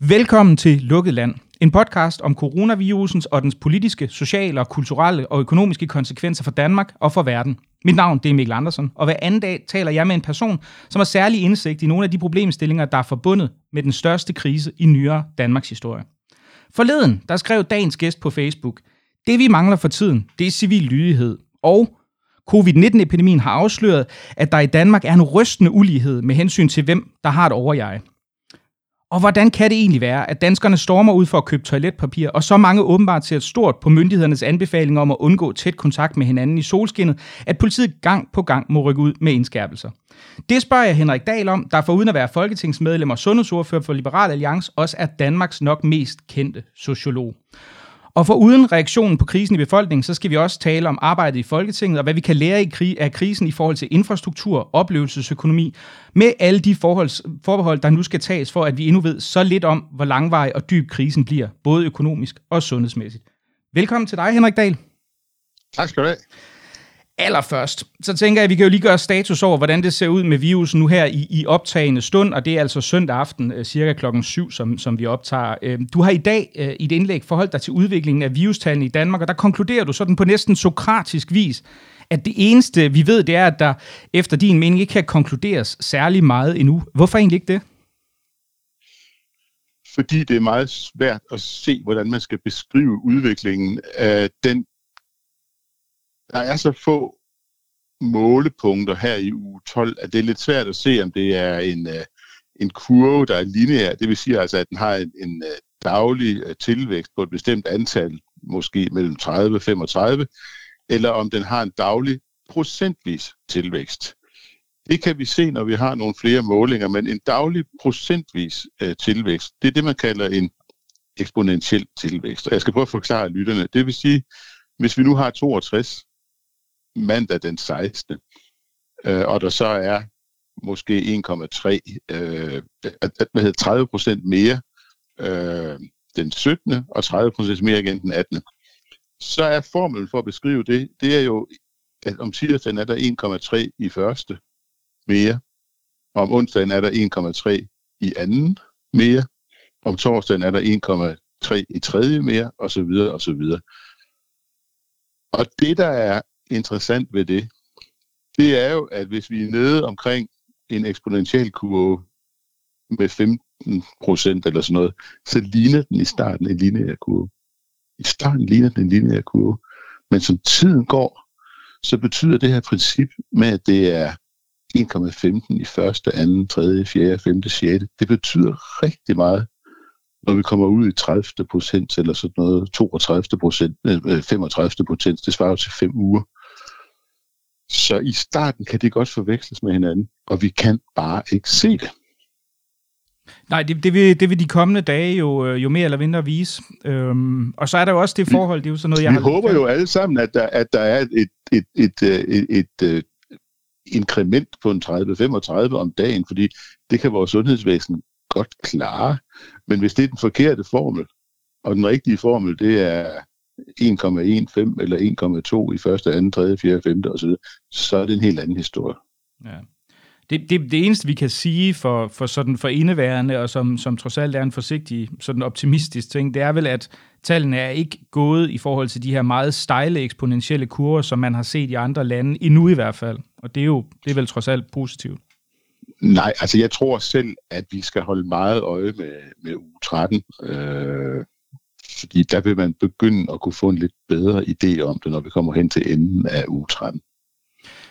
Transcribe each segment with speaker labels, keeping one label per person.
Speaker 1: Velkommen til Lukket Land, en podcast om coronavirusens og dens politiske, sociale og kulturelle og økonomiske konsekvenser for Danmark og for verden. Mit navn det er Mikkel Andersen, og hver anden dag taler jeg med en person, som har særlig indsigt i nogle af de problemstillinger, der er forbundet med den største krise i nyere Danmarks historie. Forleden, der skrev dagens gæst på Facebook, det vi mangler for tiden, det er civil lydighed, og covid-19-epidemien har afsløret, at der i Danmark er en rystende ulighed med hensyn til, hvem der har et overjeg. Og hvordan kan det egentlig være, at danskerne stormer ud for at købe toiletpapir, og så mange åbenbart ser stort på myndighedernes anbefalinger om at undgå tæt kontakt med hinanden i solskinnet, at politiet gang på gang må rykke ud med indskærpelser? Det spørger jeg Henrik Dahl om, der foruden at være folketingsmedlem og sundhedsordfører for Liberal Alliance, også er Danmarks nok mest kendte sociolog. Og for uden reaktionen på krisen i befolkningen, så skal vi også tale om arbejdet i Folketinget, og hvad vi kan lære i krig, af krisen i forhold til infrastruktur, oplevelsesøkonomi, med alle de forholds, forbehold, der nu skal tages for, at vi endnu ved så lidt om, hvor langvarig og dyb krisen bliver, både økonomisk og sundhedsmæssigt. Velkommen til dig, Henrik Dahl.
Speaker 2: Tak skal du have.
Speaker 1: Allerførst, så tænker jeg, at vi kan jo lige gøre status over, hvordan det ser ud med virusen nu her i, i optagende stund, og det er altså søndag aften, øh, cirka klokken 7, som, som vi optager. Øhm, du har i dag øh, i et indlæg forholdt dig til udviklingen af virustallene i Danmark, og der konkluderer du sådan på næsten sokratisk vis, at det eneste, vi ved, det er, at der efter din mening ikke kan konkluderes særlig meget endnu. Hvorfor egentlig ikke det?
Speaker 2: Fordi det er meget svært at se, hvordan man skal beskrive udviklingen af den der er så få målepunkter her i uge 12, at det er lidt svært at se, om det er en, øh, en kurve, der er lineær. Det vil sige altså, at den har en, en øh, daglig øh, tilvækst på et bestemt antal, måske mellem 30 og 35, eller om den har en daglig procentvis tilvækst. Det kan vi se, når vi har nogle flere målinger, men en daglig procentvis tilvækst, det er det, man kalder en eksponentiel tilvækst. Og jeg skal prøve at forklare lytterne. Det vil sige, hvis vi nu har 62 mandag den 16. Øh, og der så er måske 1,3, øh, hvad hedder 30 procent mere øh, den 17. og 30 procent mere igen den 18. Så er formelen for at beskrive det, det er jo, at om tirsdagen er der 1,3 i første mere, og om onsdagen er der 1,3 i anden mere, om torsdagen er der 1,3 i tredje mere, og så videre, og så videre. Og det, der er interessant ved det, det er jo, at hvis vi er nede omkring en eksponentiel kurve med 15 procent eller sådan noget, så ligner den i starten en lineær kurve. I starten ligner den en lineær kurve. Men som tiden går, så betyder det her princip med, at det er 1,15 i første, anden, tredje, fjerde, femte, sjette, det betyder rigtig meget, når vi kommer ud i 30 procent eller sådan noget, 32 procent, 35 øh, procent, det svarer jo til fem uger. Så i starten kan det godt forveksles med hinanden, og vi kan bare ikke se det.
Speaker 1: Nej, det, det, vil, det vil de kommende dage jo, øh, jo mere eller mindre vise. Øhm, og så er der jo også det forhold, det er jo sådan noget, jeg
Speaker 2: vi har... Håber jo alle sammen, at der, at der er et, et, et, et, øh, et, et, et inkrement på en 30-35 om dagen, fordi det kan vores sundhedsvæsen godt klare. Men hvis det er den forkerte formel, og den rigtige formel, det er 1,15 eller 1,2 i første, anden, tredje, fjerde, femte osv., så er det en helt anden historie. Ja.
Speaker 1: Det, det, det eneste, vi kan sige for, for, sådan for indeværende, og som, som trods alt er en forsigtig, sådan optimistisk ting, det er vel, at tallene er ikke gået i forhold til de her meget stejle eksponentielle kurver, som man har set i andre lande, endnu i hvert fald. Og det er jo det er vel trods alt positivt.
Speaker 2: Nej, altså jeg tror selv, at vi skal holde meget øje med, med u 13. Øh, fordi der vil man begynde at kunne få en lidt bedre idé om det, når vi kommer hen til enden af uge 13.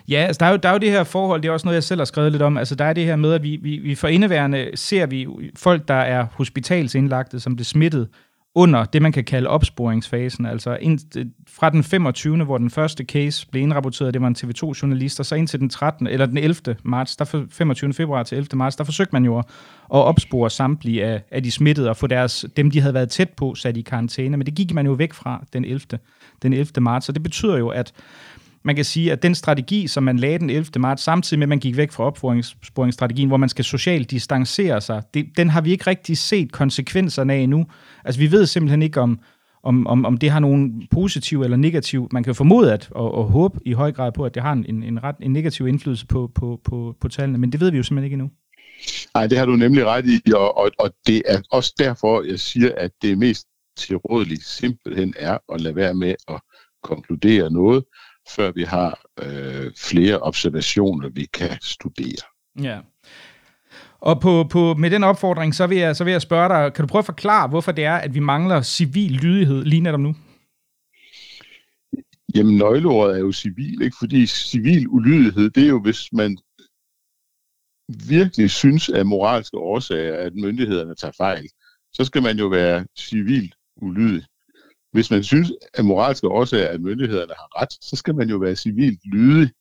Speaker 1: Ja, altså der er, jo, der er jo det her forhold, det er også noget, jeg selv har skrevet lidt om. Altså der er det her med, at vi, vi, vi for indeværende ser vi folk, der er hospitalsindlagte, som det smittet, under det, man kan kalde opsporingsfasen. Altså ind, fra den 25., hvor den første case blev indrapporteret, det var en TV2-journalist, og så indtil den 13. eller den 11. marts, der 25. februar til 11. marts, der forsøgte man jo at opspore samtlige af, af de smittede og få deres, dem, de havde været tæt på, sat i karantæne. Men det gik man jo væk fra den 11. Den 11. marts, og det betyder jo, at man kan sige, at den strategi, som man lagde den 11. marts, samtidig med, at man gik væk fra opsporingsstrategien, hvor man skal socialt distancere sig, det, den har vi ikke rigtig set konsekvenserne af endnu. Altså, vi ved simpelthen ikke, om, om, om, om det har nogen positiv eller negativ. Man kan jo formode at, og, og håbe i høj grad på, at det har en, en, ret en negativ indflydelse på, på, på, på tallene, men det ved vi jo simpelthen ikke endnu.
Speaker 2: Nej, det har du nemlig ret i, og, og, og det er også derfor, jeg siger, at det mest tilrådeligt simpelthen er at lade være med at konkludere noget, før vi har øh, flere observationer, vi kan studere.
Speaker 1: Ja. Og på, på, med den opfordring, så vil, jeg, så vil jeg spørge dig, kan du prøve at forklare, hvorfor det er, at vi mangler civil lydighed lige netop nu?
Speaker 2: Jamen, nøgleordet er jo civil, ikke? fordi civil ulydighed, det er jo, hvis man virkelig synes af moralske årsager, at myndighederne tager fejl, så skal man jo være civil ulydig. Hvis man synes at moralske årsager, at myndighederne har ret, så skal man jo være civilt lydig.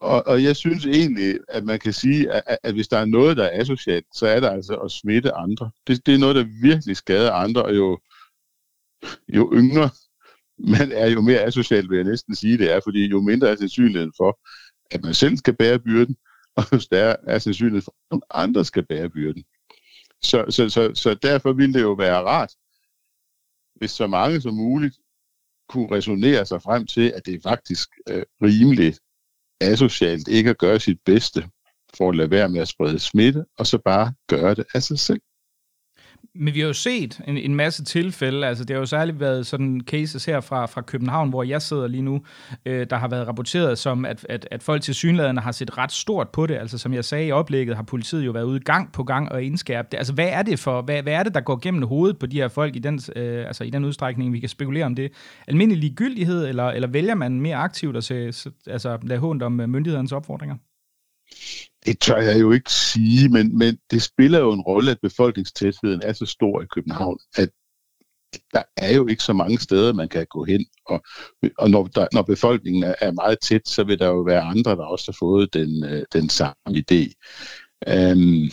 Speaker 2: Og, og jeg synes egentlig, at man kan sige, at, at, at hvis der er noget, der er asocialt, så er det altså at smitte andre. Det, det er noget, der virkelig skader andre, og jo, jo yngre man er, jo mere asocial, vil jeg næsten sige, det er, fordi jo mindre er sandsynligheden for, at man selv skal bære byrden, og jo større er sandsynligheden for, at andre skal bære byrden. Så, så, så, så derfor ville det jo være rart, hvis så mange som muligt kunne resonere sig frem til, at det er faktisk øh, rimeligt asocialt ikke at gøre sit bedste for at lade være med at sprede smitte, og så bare gøre det af sig selv.
Speaker 1: Men vi har jo set en, en masse tilfælde, altså det har jo særligt været sådan cases her fra, fra København, hvor jeg sidder lige nu, øh, der har været rapporteret som, at, at, at folk til synlæderne har set ret stort på det. Altså som jeg sagde i oplægget, har politiet jo været ude gang på gang og indskærpe det. Altså hvad er det for, hvad, hvad er det, der går gennem hovedet på de her folk i den, øh, altså i den udstrækning, vi kan spekulere om det? Almindelig ligegyldighed, eller, eller vælger man mere aktivt at se, altså, lade hånd om øh, myndighedernes opfordringer?
Speaker 2: Det tør jeg jo ikke sige, men, men det spiller jo en rolle, at befolkningstætheden er så stor i København, at der er jo ikke så mange steder, man kan gå hen. Og, og når, der, når befolkningen er, er meget tæt, så vil der jo være andre, der også har fået den, øh, den samme idé. Um,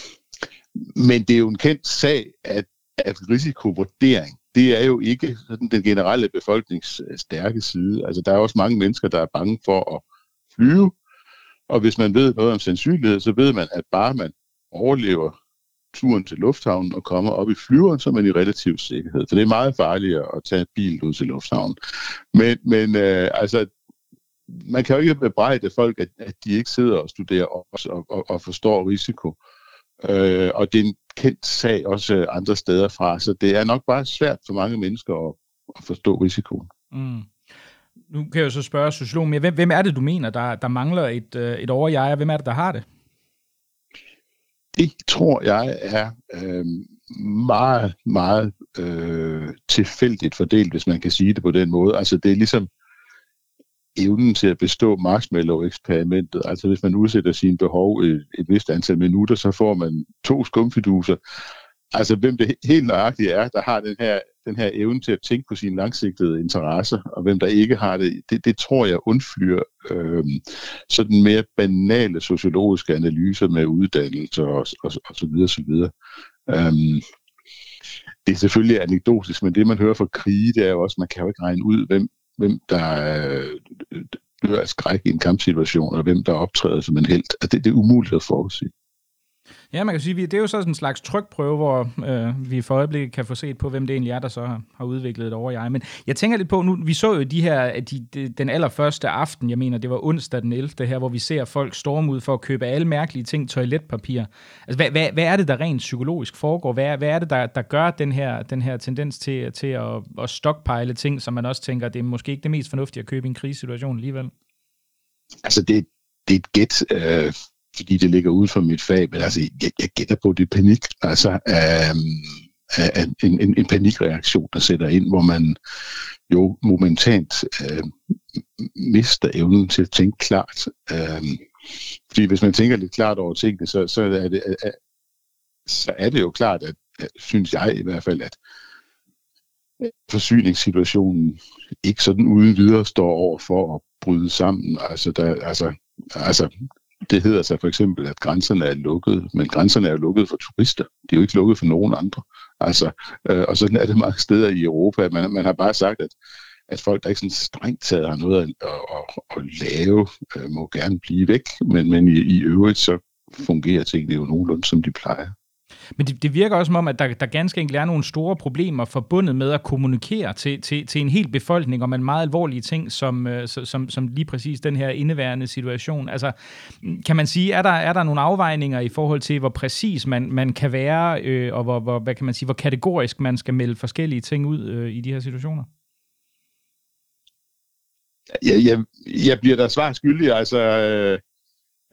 Speaker 2: men det er jo en kendt sag, at, at risikovurdering, det er jo ikke sådan den generelle befolknings stærke side. Altså, der er også mange mennesker, der er bange for at flyve, og hvis man ved noget om sandsynlighed, så ved man, at bare man overlever turen til lufthavnen og kommer op i flyveren, så er man i relativ sikkerhed. For det er meget farligere at tage bil ud til lufthavnen. Men, men øh, altså, man kan jo ikke bebrejde folk, at, at de ikke sidder og studerer os og, og, og forstår risiko. Øh, og det er en kendt sag også andre steder fra, så det er nok bare svært for mange mennesker at, at forstå risikoen. Mm
Speaker 1: nu kan jeg jo så spørge sociologen, men hvem, hvem er det, du mener, der, der mangler et, øh, et overjeg, og hvem er det, der har det?
Speaker 2: Det tror jeg er øh, meget, meget øh, tilfældigt fordelt, hvis man kan sige det på den måde. Altså det er ligesom evnen til at bestå marshmallow-eksperimentet. Altså hvis man udsætter sine behov et, et vist antal minutter, så får man to skumfiduser. Altså hvem det helt nøjagtigt er, der har den her den her evne til at tænke på sine langsigtede interesser, og hvem der ikke har det, det, det tror jeg undflyr øh, sådan mere banale sociologiske analyser med uddannelse og, og, og så videre, så videre. Um, det er selvfølgelig anekdotisk, men det man hører fra krige, det er jo også, man kan jo ikke regne ud, hvem, hvem der øh, dør af skræk i en kampsituation, og hvem der optræder som en held. Altså, det, det er umuligt at forudsige.
Speaker 1: Ja, man kan sige, det er jo sådan en slags trykprøve, hvor øh, vi for øjeblikket kan få set på, hvem det egentlig er, der så har, har udviklet over jeg. Men jeg tænker lidt på, nu vi så jo de her, de, de, den allerførste aften, jeg mener, det var onsdag den 11. her, hvor vi ser folk storme ud for at købe alle mærkelige ting, toiletpapir. Altså, hvad, hvad, hvad er det, der rent psykologisk foregår? Hvad, hvad er det, der, der gør den her, den her tendens til, til at, at stockpile ting, som man også tænker, det er måske ikke det mest fornuftige at købe i en krisesituation alligevel?
Speaker 2: Altså, det, det er et gæt. Øh fordi det ligger uden for mit fag, men altså, jeg, jeg gætter på, det panik. Altså, øhm, øh, en, en, en panikreaktion, der sætter ind, hvor man jo momentant øh, mister evnen til at tænke klart. Øh, fordi hvis man tænker lidt klart over tingene, så, så, er, det, øh, øh så er det jo klart, at, at, synes jeg i hvert fald, at forsyningssituationen ikke sådan uden videre står over for at bryde sammen. Altså, der, altså, altså det hedder sig for eksempel, at grænserne er lukket, men grænserne er jo lukket for turister. De er jo ikke lukket for nogen andre. Altså, øh, og sådan er det mange steder i Europa. Man, man har bare sagt, at, at folk, der ikke sådan strengt taget har noget at, at, at, at lave, øh, må gerne blive væk, men, men i, i øvrigt så fungerer tingene jo nogenlunde, som de plejer.
Speaker 1: Men det, det virker også som om, at der, der ganske enkelt er nogle store problemer forbundet med at kommunikere til, til, til en hel befolkning om en meget alvorlige ting, som, øh, som, som lige præcis den her indeværende situation. Altså, kan man sige, er der, er der nogle afvejninger i forhold til, hvor præcis man, man kan være, øh, og hvor, hvor, hvad kan man sige, hvor kategorisk man skal melde forskellige ting ud øh, i de her situationer?
Speaker 2: Jeg, jeg, jeg bliver da svar skyldig, altså... Øh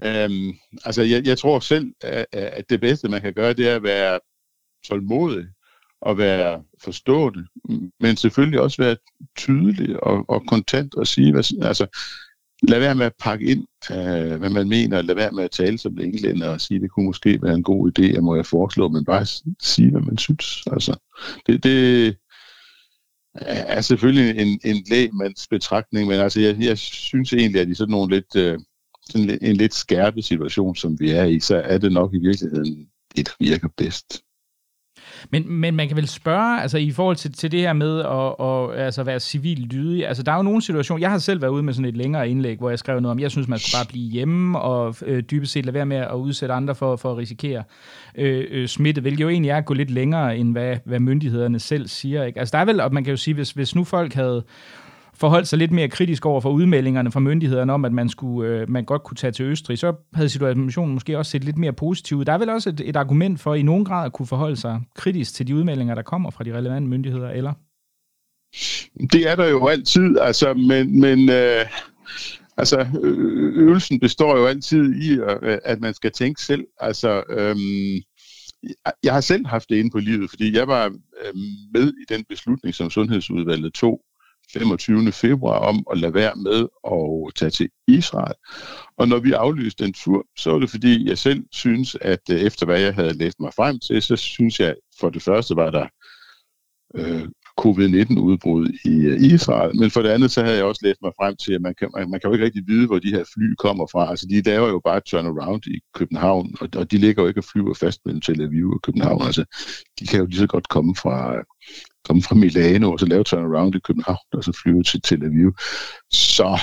Speaker 2: Øhm, altså, jeg, jeg tror selv, at, at det bedste, man kan gøre, det er at være tålmodig og være forstående, men selvfølgelig også være tydelig og, og kontant og sige, hvad, altså, lad være med at pakke ind, øh, hvad man mener, lad være med at tale som englænder og sige, det kunne måske være en god idé, at må jeg foreslå, men bare sige, hvad man synes. Altså, det, det er selvfølgelig en, en lægmands betragtning, men altså, jeg, jeg synes egentlig, at i sådan nogle lidt... Øh, en, en lidt skærpet situation, som vi er i, så er det nok i virkeligheden det, der virker bedst.
Speaker 1: Men, men man kan vel spørge, altså i forhold til, til det her med at, at altså være civil lydig, altså der er jo nogle situationer, jeg har selv været ude med sådan et længere indlæg, hvor jeg skrev noget om, jeg synes, man skal bare blive hjemme og øh, dybest set lade være med at udsætte andre for, for at risikere øh, øh, smitte, hvilket jo egentlig er at gå lidt længere, end hvad, hvad myndighederne selv siger. Ikke? Altså der er vel, og man kan jo sige, hvis, hvis nu folk havde forholdt sig lidt mere kritisk over for udmeldingerne fra myndighederne om, at man, skulle, øh, man godt kunne tage til Østrig, så havde situationen måske også set lidt mere positiv ud. Der er vel også et, et argument for i nogen grad at kunne forholde sig kritisk til de udmeldinger, der kommer fra de relevante myndigheder, eller?
Speaker 2: Det er der jo altid, altså, men, men øh, altså, øvelsen består jo altid i, at man skal tænke selv. Altså, øh, jeg har selv haft det inde på livet, fordi jeg var øh, med i den beslutning, som Sundhedsudvalget tog 25. februar om at lade være med at tage til Israel. Og når vi aflyste den tur, så var det fordi, jeg selv synes, at øh, efter hvad jeg havde læst mig frem til, så synes jeg, for det første var der øh, covid-19-udbrud i øh, Israel, men for det andet, så havde jeg også læst mig frem til, at man kan, man, man kan jo ikke rigtig vide, hvor de her fly kommer fra. Altså, de laver jo bare turnaround i København, og, og de ligger jo ikke og flyver fast mellem Tel Aviv og København. Altså, de kan jo lige så godt komme fra, komme fra Milano og så lave turnaround i København og så flyve til Tel Aviv. Så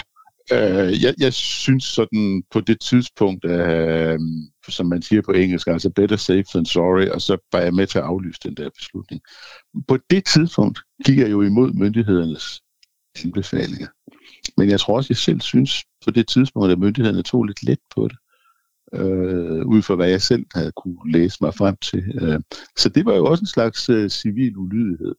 Speaker 2: øh, jeg, jeg synes sådan på det tidspunkt, øh, som man siger på engelsk, altså better safe than sorry, og så var jeg med til at aflyse den der beslutning. På det tidspunkt gik jeg jo imod myndighedernes anbefalinger. Men jeg tror også, jeg selv synes på det tidspunkt, at myndighederne tog lidt let på det øh, ud fra hvad jeg selv havde kunne læse mig frem til. Øh, så det var jo også en slags øh, civil ulydighed.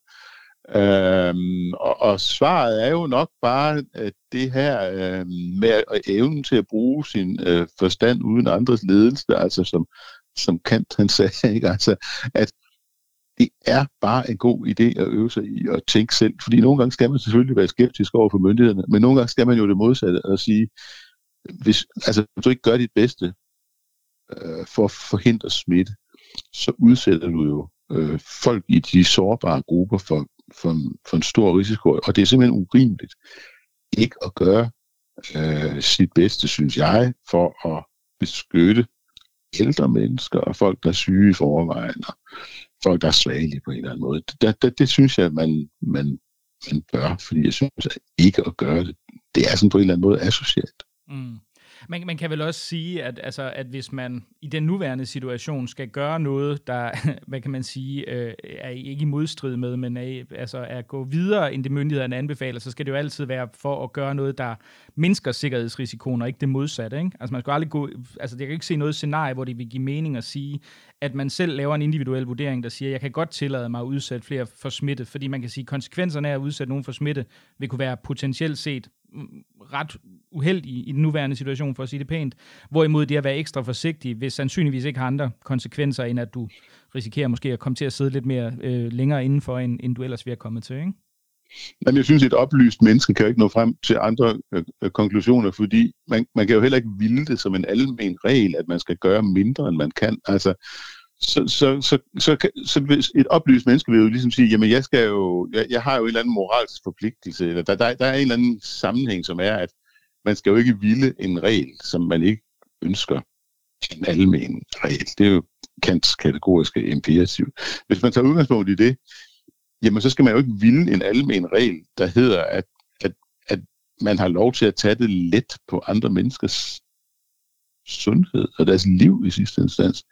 Speaker 2: Øhm, og, og svaret er jo nok bare at det her øh, med evnen til at bruge sin øh, forstand uden andres ledelse, altså som, som Kant han sagde, ikke? Altså, at det er bare en god idé at øve sig i at tænke selv, fordi nogle gange skal man selvfølgelig være skeptisk over for myndighederne, men nogle gange skal man jo det modsatte og sige, hvis, altså, hvis du ikke gør dit bedste øh, for at forhindre smitte, så udsætter du jo øh, folk i de sårbare grupper for for, for en stor risiko, og det er simpelthen urimeligt ikke at gøre øh, sit bedste, synes jeg, for at beskytte ældre mennesker og folk, der er syge i forvejen, og folk, der er svagelige på en eller anden måde. Det, det, det synes jeg, man, man, man bør, fordi jeg synes at ikke at gøre det, det er sådan på en eller anden måde asocialt. Mm.
Speaker 1: Man, man kan vel også sige, at, altså, at hvis man i den nuværende situation skal gøre noget, der, hvad kan man sige, øh, er ikke i modstrid med, men er, altså, er at gå videre, end det myndighederne anbefaler, så skal det jo altid være for at gøre noget, der mindsker sikkerhedsrisikoen, og ikke det modsatte. Ikke? Altså man skal aldrig gå, altså jeg kan ikke se noget scenarie, hvor det vil give mening at sige, at man selv laver en individuel vurdering, der siger, jeg kan godt tillade mig at udsætte flere for smitte, fordi man kan sige, at konsekvenserne af at udsætte nogen for smitte vil kunne være potentielt set Mm, ret uheldig i den nuværende situation, for at sige det pænt. Hvorimod det at være ekstra forsigtig, hvis sandsynligvis ikke har andre konsekvenser, end at du risikerer måske at komme til at sidde lidt mere øh, længere indenfor, end, end du ellers ville have kommet til, ikke?
Speaker 2: Men jeg synes, at et oplyst menneske kan jo ikke nå frem til andre øh, øh, konklusioner, fordi man, man kan jo heller ikke vilde det som en almen regel, at man skal gøre mindre, end man kan. Altså, så, så, så, så, så, et oplyst menneske vil jo ligesom sige, jamen jeg skal jo, jeg, jeg har jo en eller anden moralsk forpligtelse, eller der, der, der er en eller anden sammenhæng, som er, at man skal jo ikke ville en regel, som man ikke ønsker en almen regel. Det er jo Kants kategoriske imperativ. Hvis man tager udgangspunkt i det, jamen så skal man jo ikke ville en almen regel, der hedder, at, at, at man har lov til at tage det let på andre menneskers sundhed og deres liv i sidste instans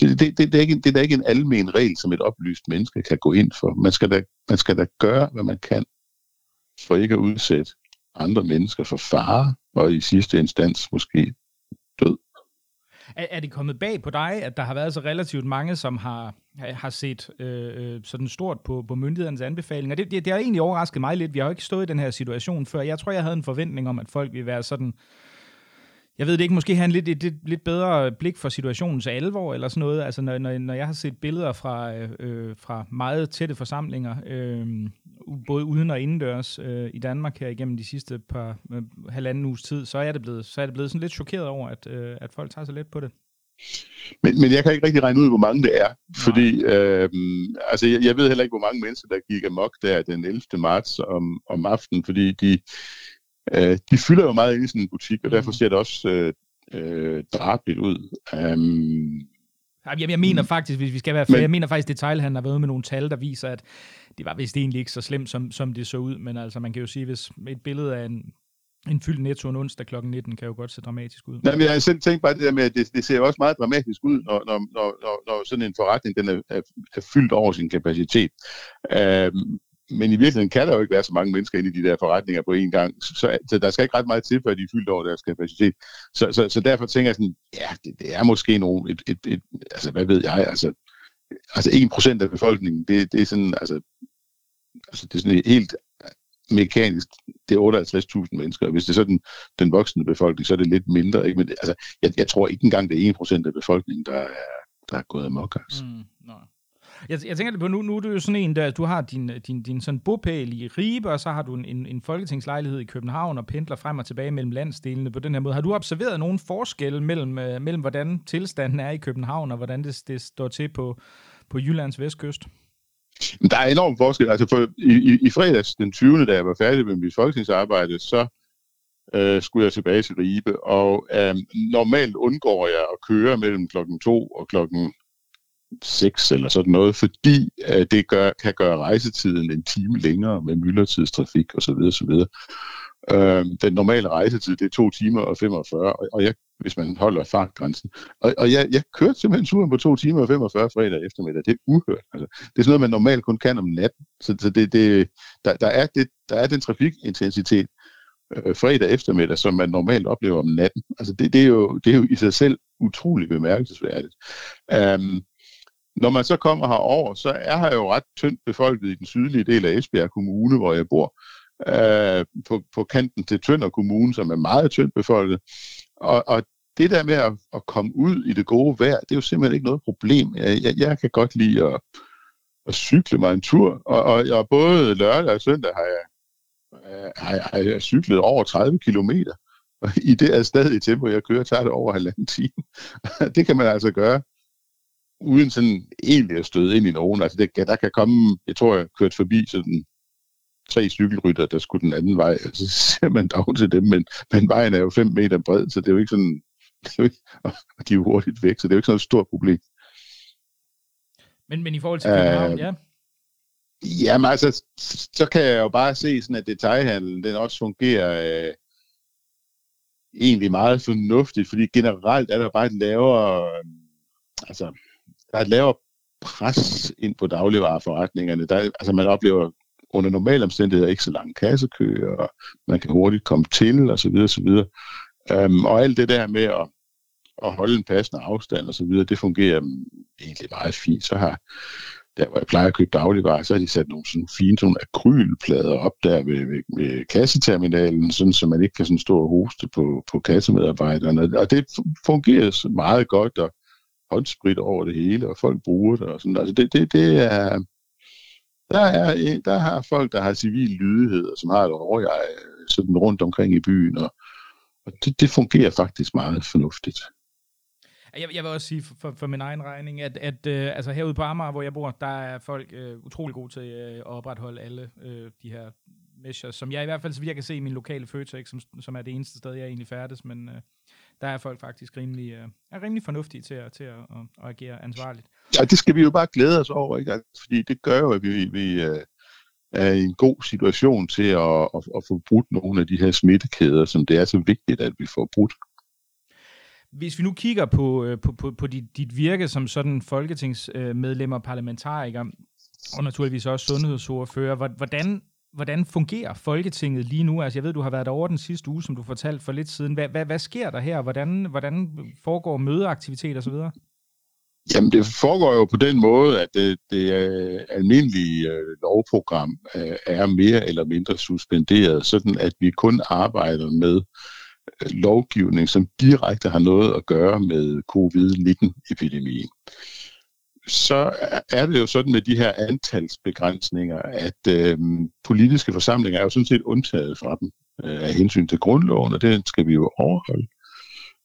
Speaker 2: det, det, det, det, er ikke, det er da ikke en almen regel, som et oplyst menneske kan gå ind for. Man skal da, man skal da gøre, hvad man kan, for ikke at udsætte andre mennesker for fare, og i sidste instans måske død.
Speaker 1: Er, er det kommet bag på dig, at der har været så relativt mange, som har, har set øh, øh sådan stort på, på myndighedernes anbefalinger? Det, det, det har egentlig overrasket mig lidt. Vi har jo ikke stået i den her situation før. Jeg tror, jeg havde en forventning om, at folk ville være sådan jeg ved det ikke, måske have en lidt, et, et, lidt bedre blik for situationens alvor, eller sådan noget. Altså, når, når, når jeg har set billeder fra, øh, fra meget tætte forsamlinger, øh, både uden og indendørs øh, i Danmark her igennem de sidste par øh, halvanden uges tid, så er det blevet, så er det blevet sådan lidt chokeret over, at, øh, at folk tager så let på det.
Speaker 2: Men, men jeg kan ikke rigtig regne ud, hvor mange det er, fordi øh, altså, jeg, jeg ved heller ikke, hvor mange mennesker, der gik amok der den 11. marts om, om aftenen, fordi de, øh, de fylder jo meget ind i sådan en butik, og derfor mm. ser det også øh, øh, drabligt ud. Um,
Speaker 1: jeg, jeg mener faktisk, hvis vi skal være flere, jeg mener faktisk, at detailhandlen har været med nogle tal, der viser, at det var vist egentlig ikke så slemt, som, som det så ud, men altså man kan jo sige, hvis et billede af en, en fyldt netto en onsdag kl. 19 kan jo godt se dramatisk ud.
Speaker 2: Nej, men jeg har selv tænkt bare det der med, at det, det ser også meget dramatisk ud, når, når, når, når, når sådan en forretning den er, er, er fyldt over sin kapacitet. Um, men i virkeligheden kan der jo ikke være så mange mennesker inde i de der forretninger på én gang, så, så der skal ikke ret meget til, før de er fyldt over deres kapacitet. Så, så, så derfor tænker jeg sådan, ja, det, det er måske nogle, et, et, et, altså hvad ved jeg, altså, altså 1% af befolkningen, det, det er sådan, altså, altså det er sådan helt mekanisk, det er 58.000 mennesker, og hvis det er sådan den voksne befolkning, så er det lidt mindre, ikke? Men altså, jeg, jeg tror ikke engang, det er 1% af befolkningen, der er, der er gået amok, altså. Mm.
Speaker 1: Jeg, jeg tænker på, nu, nu er du jo sådan en, der du har din, din, din sådan bopæl i Ribe, og så har du en, en folketingslejlighed i København og pendler frem og tilbage mellem landsdelene på den her måde. Har du observeret nogen forskelle mellem, øh, mellem hvordan tilstanden er i København, og hvordan det, det står til på, på Jyllands vestkyst?
Speaker 2: Der er enorm forskel. Altså for, i, i, i fredags den 20. da jeg var færdig med mit folketingsarbejde, så øh, skulle jeg tilbage til Ribe, og øh, normalt undgår jeg at køre mellem klokken 2 og klokken 6 eller sådan noget, fordi øh, det gør, kan gøre rejsetiden en time længere med myldretidstrafik osv. osv. Øh, den normale rejsetid, det er 2 timer og 45, og, og jeg, hvis man holder fartgrænsen. Og, og jeg, jeg kørte simpelthen turen på 2 timer og 45 fredag eftermiddag. Det er uhørt. Altså, det er sådan noget, man normalt kun kan om natten. Så, så det, det, der, der, er det, der er den trafikintensitet øh, fredag eftermiddag, som man normalt oplever om natten. Altså det, det, er jo, det er jo i sig selv utrolig bemærkelsesværdigt. Um, når man så kommer herover, så er her jo ret tyndt befolket i den sydlige del af Esbjerg Kommune, hvor jeg bor, øh, på, på kanten til Tønder Kommune, som er meget tyndt befolket. Og, og det der med at, at komme ud i det gode vejr, det er jo simpelthen ikke noget problem. Jeg, jeg, jeg kan godt lide at, at cykle mig en tur, og, og, og både lørdag og søndag har jeg, har, jeg, har jeg cyklet over 30 kilometer. Og i det er stadig tempo, jeg kører, tager det over halvanden time. det kan man altså gøre uden sådan egentlig at støde ind i nogen. Altså det, der kan komme, jeg tror jeg kørte forbi sådan tre cykelrytter, der skulle den anden vej, og så ser man dog til dem, men, men vejen er jo 5 meter bred, så det er jo ikke sådan, det er jo ikke, og de er jo hurtigt væk, så det er jo ikke sådan et stort problem.
Speaker 1: Men, men i forhold til København, uh, ja?
Speaker 2: Jamen altså, så kan jeg jo bare se sådan, at detaljhandlen, den også fungerer øh, egentlig meget fornuftigt, fordi generelt er der bare et lavere, øh, altså der er et lavere pres ind på dagligvareforretningerne. Der, altså man oplever under normale omstændigheder ikke så lange kassekøer, og man kan hurtigt komme til, og så videre, så videre. Øhm, og alt det der med at, at holde en passende afstand og så videre, det fungerer mm, egentlig meget fint. Så har der hvor jeg plejer at købe dagligvarer, så har de sat nogle sådan fine sådan akrylplader op der ved, ved, ved kasseterminalen, sådan, så man ikke kan sådan stå og hoste på, på kassemedarbejderne. Og det fungerer meget godt, og håndsprit over det hele, og folk bruger det og sådan. Altså det, det, det er, der, er, der har folk, der har civil lydighed, og som har et overjeg øh, sådan rundt omkring i byen, og, og det, det fungerer faktisk meget fornuftigt.
Speaker 1: Jeg, jeg vil også sige for, for, for min egen regning, at, at øh, altså herude på Amager, hvor jeg bor, der er folk øh, utrolig gode til øh, at opretholde alle øh, de her measures, som jeg i hvert fald, så vidt jeg kan se i min lokale Føtex, som, som er det eneste sted, jeg egentlig færdes, men øh, der er folk faktisk rimelig, øh, er rimelig fornuftige til, at, til at, at, at agere ansvarligt.
Speaker 2: Ja, det skal vi jo bare glæde os over, ikke? Altså, fordi det gør jo, at vi, vi øh, er i en god situation til at, at, at få brudt nogle af de her smittekæder, som det er så vigtigt, at vi får brudt.
Speaker 1: Hvis vi nu kigger på, øh, på, på, på dit, dit virke som sådan folketingsmedlem og parlamentariker, og naturligvis også sundhedsordfører, hvordan, hvordan fungerer Folketinget lige nu? Altså jeg ved, du har været derovre den sidste uge, som du fortalte for lidt siden. Hvad, hvad, hvad sker der her? Hvordan, hvordan foregår mødeaktivitet osv.?
Speaker 2: Jamen, det foregår jo på den måde, at det, det almindelige øh, lovprogram øh, er mere eller mindre suspenderet, sådan at vi kun arbejder med øh, lovgivning, som direkte har noget at gøre med covid-19-epidemien. Så er det jo sådan med de her antalsbegrænsninger, at øh, politiske forsamlinger er jo sådan set undtaget fra dem øh, af hensyn til grundloven, og det skal vi jo overholde.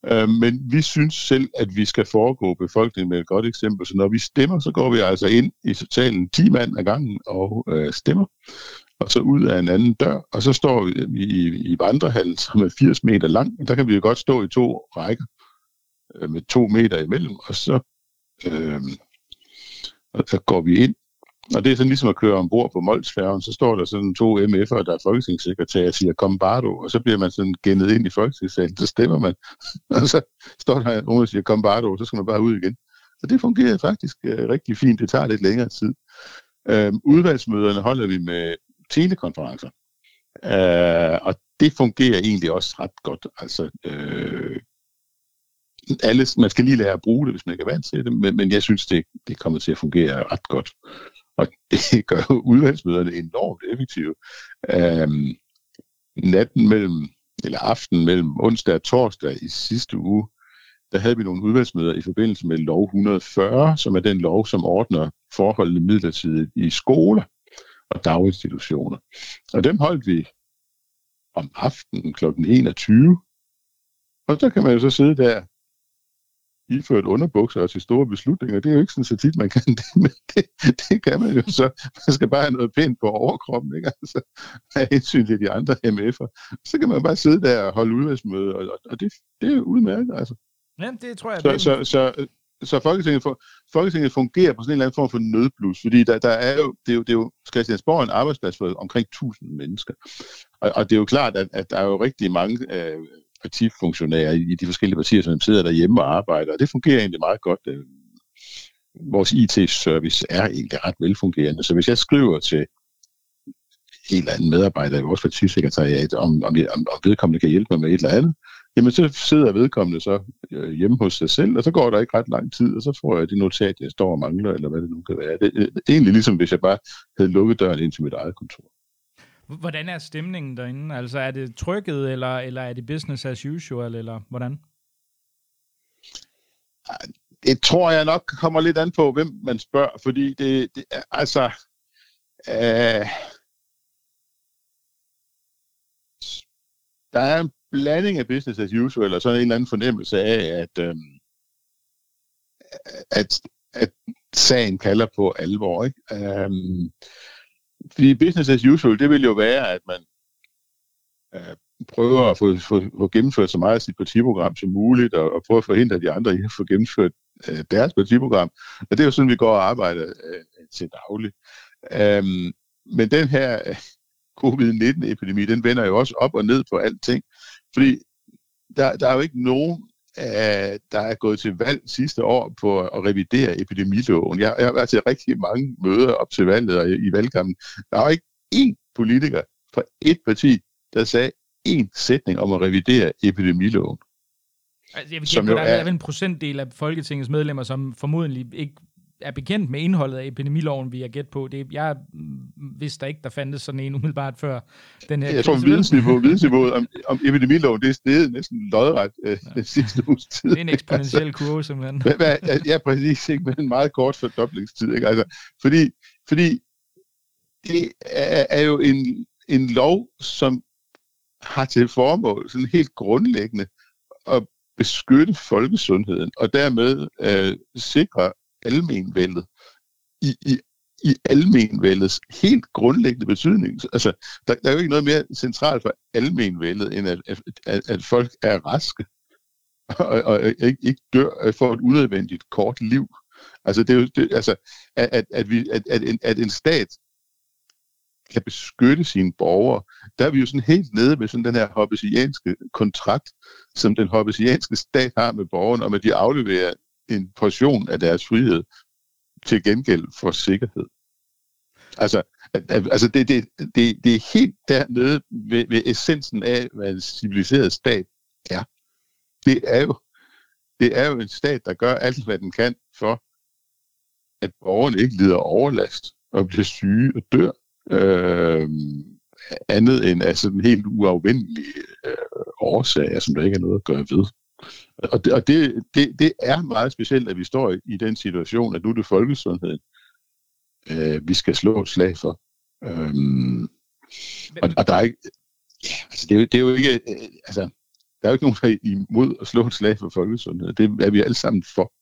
Speaker 2: Øh, men vi synes selv, at vi skal foregå befolkningen med et godt eksempel. Så når vi stemmer, så går vi altså ind i totalen 10 mand ad gangen og øh, stemmer. Og så ud af en anden dør, og så står vi i, i vandrehallen, som er 80 meter lang. Der kan vi jo godt stå i to rækker øh, med to meter imellem, og så, øh, går vi ind og det er sådan ligesom at køre ombord på Molsfærgen, så står der sådan to MF'er, der er folketingssekretær, og siger, kom bare du, og så bliver man sådan gennet ind i folketingssalen, så stemmer man, og så står der nogen, der siger, kom Bardo, og så skal man bare ud igen. Og det fungerer faktisk øh, rigtig fint. Det tager lidt længere tid. Øh, udvalgsmøderne holder vi med telekonferencer, øh, og det fungerer egentlig også ret godt. Altså, øh, alle, man skal lige lære at bruge det, hvis man ikke er vant til det, men, men jeg synes, det, det kommer til at fungere ret godt. Og det gør jo udvalgsmøderne enormt effektive. Øhm, natten mellem, eller aftenen mellem onsdag og torsdag i sidste uge, der havde vi nogle udvalgsmøder i forbindelse med lov 140, som er den lov, som ordner forholdene midlertidigt i skoler og daginstitutioner. Og dem holdt vi om aftenen kl. 21. Og så kan man jo så sidde der iført underbukser og til store beslutninger. Det er jo ikke sådan så tit, man kan det, men det, det kan man jo så. Man skal bare have noget pænt på overkroppen, ikke? Altså, af hensyn til de andre MF'er. Så kan man bare sidde der og holde udvalgsmøde, og, og det, det er udmærket, altså.
Speaker 1: Ja, det tror jeg.
Speaker 2: Så, så, så, så Folketinget, for, Folketinget fungerer på sådan en eller anden form for nødblus, fordi der, der er jo, det er jo, det er jo Christiansborg er en arbejdsplads for omkring 1000 mennesker. Og, og det er jo klart, at, at der er jo rigtig mange øh, partifunktionærer i de forskellige partier, som sidder derhjemme og arbejder, og det fungerer egentlig meget godt. Øh. Vores IT-service er egentlig ret velfungerende, så hvis jeg skriver til en eller anden medarbejder i vores partisekretariat, om, om, om, vedkommende kan hjælpe mig med et eller andet, jamen så sidder vedkommende så øh, hjemme hos sig selv, og så går der ikke ret lang tid, og så får jeg det notat, jeg står og mangler, eller hvad det nu kan være. Det, det er egentlig ligesom, hvis jeg bare havde lukket døren ind til mit eget kontor.
Speaker 1: Hvordan er stemningen derinde? Altså er det trykket, eller, eller er det business as usual, eller hvordan?
Speaker 2: Det tror jeg nok kommer lidt an på, hvem man spørger, fordi det, det altså... Øh, der er en blanding af business as usual, og sådan en eller anden fornemmelse af, at, øh, at, at sagen kalder på alvor. Ikke? Øh, fordi business as usual, det vil jo være, at man øh, prøver at få, få, få gennemført så meget af sit partiprogram som muligt, og, og prøver at forhindre de andre i at få gennemført øh, deres partiprogram. Og det er jo sådan, vi går og arbejder øh, til daglig. Øhm, men den her øh, covid-19-epidemi, den vender jo også op og ned på alting. Fordi der, der er jo ikke nogen der er gået til valg sidste år på at revidere epidemiloven. Jeg, jeg har været til rigtig mange møder op til valget og i, i valgkampen. Der var ikke én politiker fra et parti, der sagde én sætning om at revidere epidemiloven.
Speaker 1: Altså, jeg vil gætte, der er, er en procentdel af Folketingets medlemmer, som formodentlig ikke er bekendt med indholdet af epidemiloven, vi har gæt på. Det, jeg vidste der ikke, der fandtes sådan en umiddelbart før den her
Speaker 2: Jeg tror, vidensniveau, vidensniveauet om, om epidemiloven, det er steget næsten lodret øh, ja. sidste uges tid.
Speaker 1: Det er en eksponentiel kurve, simpelthen.
Speaker 2: ja, præcis, ikke? med en meget kort fordoblingstid. Ikke? Altså, fordi, fordi det er, er jo en, en lov, som har til formål sådan helt grundlæggende at beskytte folkesundheden, og dermed øh, sikre almenvældet i, i, i almenvældets helt grundlæggende betydning. Altså, der, der er jo ikke noget mere centralt for almenvældet, end at, at, at, folk er raske og, og ikke, ikke dør øh, for et unødvendigt kort liv. Altså, det er jo, det, altså at, at, at, vi, at, at, en, at en stat kan beskytte sine borgere. Der er vi jo sådan helt nede med sådan den her hobbesianske kontrakt, som den hobbesianske stat har med borgerne, om at de afleverer en portion af deres frihed til gengæld for sikkerhed. Altså, altså det, det, det, det er helt dernede ved, ved essensen af, hvad en civiliseret stat er. Det er jo det er jo en stat, der gør alt, hvad den kan for, at borgerne ikke lider overlast og bliver syge og dør. Øh, andet end af sådan helt uafvendelige øh, årsager, som der ikke er noget at gøre ved. Og, det, og det, det, det er meget specielt, at vi står i, i den situation, at nu er det folkesundheden, øh, vi skal slå et slag for. Øhm, og, og der er ikke... Ja, altså det, er jo, det er jo ikke... Øh, altså, der er jo ikke nogen, der er imod at slå et slag for folkesundhed. Det er vi alle sammen for.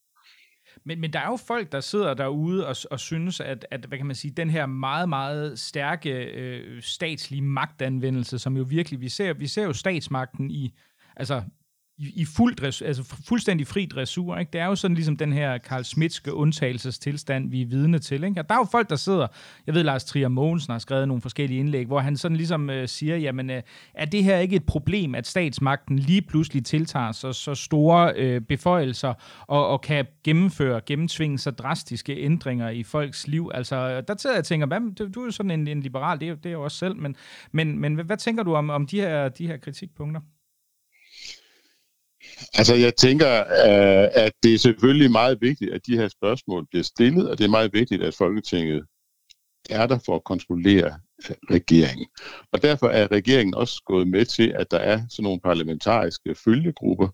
Speaker 1: Men, men der er jo folk, der sidder derude og, og synes, at, at hvad kan man sige, den her meget, meget stærke øh, statslige magtanvendelse, som jo virkelig, vi ser, vi ser jo statsmagten i, altså i, i fuld dressur, altså fuldstændig fri dressur. Ikke? Det er jo sådan ligesom den her Karl Schmidtske undtagelsestilstand, vi er vidne til. Ikke? Og der er jo folk, der sidder, jeg ved, Lars Trier Mogensen har skrevet nogle forskellige indlæg, hvor han sådan ligesom øh, siger, jamen øh, er det her ikke et problem, at statsmagten lige pludselig tiltager sig så store øh, beføjelser og, og kan gennemføre, gennemtvinge så drastiske ændringer i folks liv? Altså, der sidder jeg og tænker, hvad, du er jo sådan en, en liberal, det er, det er jo også selv, men, men, men hvad tænker du om, om de, her, de her kritikpunkter?
Speaker 2: Altså, jeg tænker, øh, at det er selvfølgelig meget vigtigt, at de her spørgsmål bliver stillet, og det er meget vigtigt, at Folketinget er der for at kontrollere øh, regeringen. Og derfor er regeringen også gået med til, at der er sådan nogle parlamentariske følgegrupper,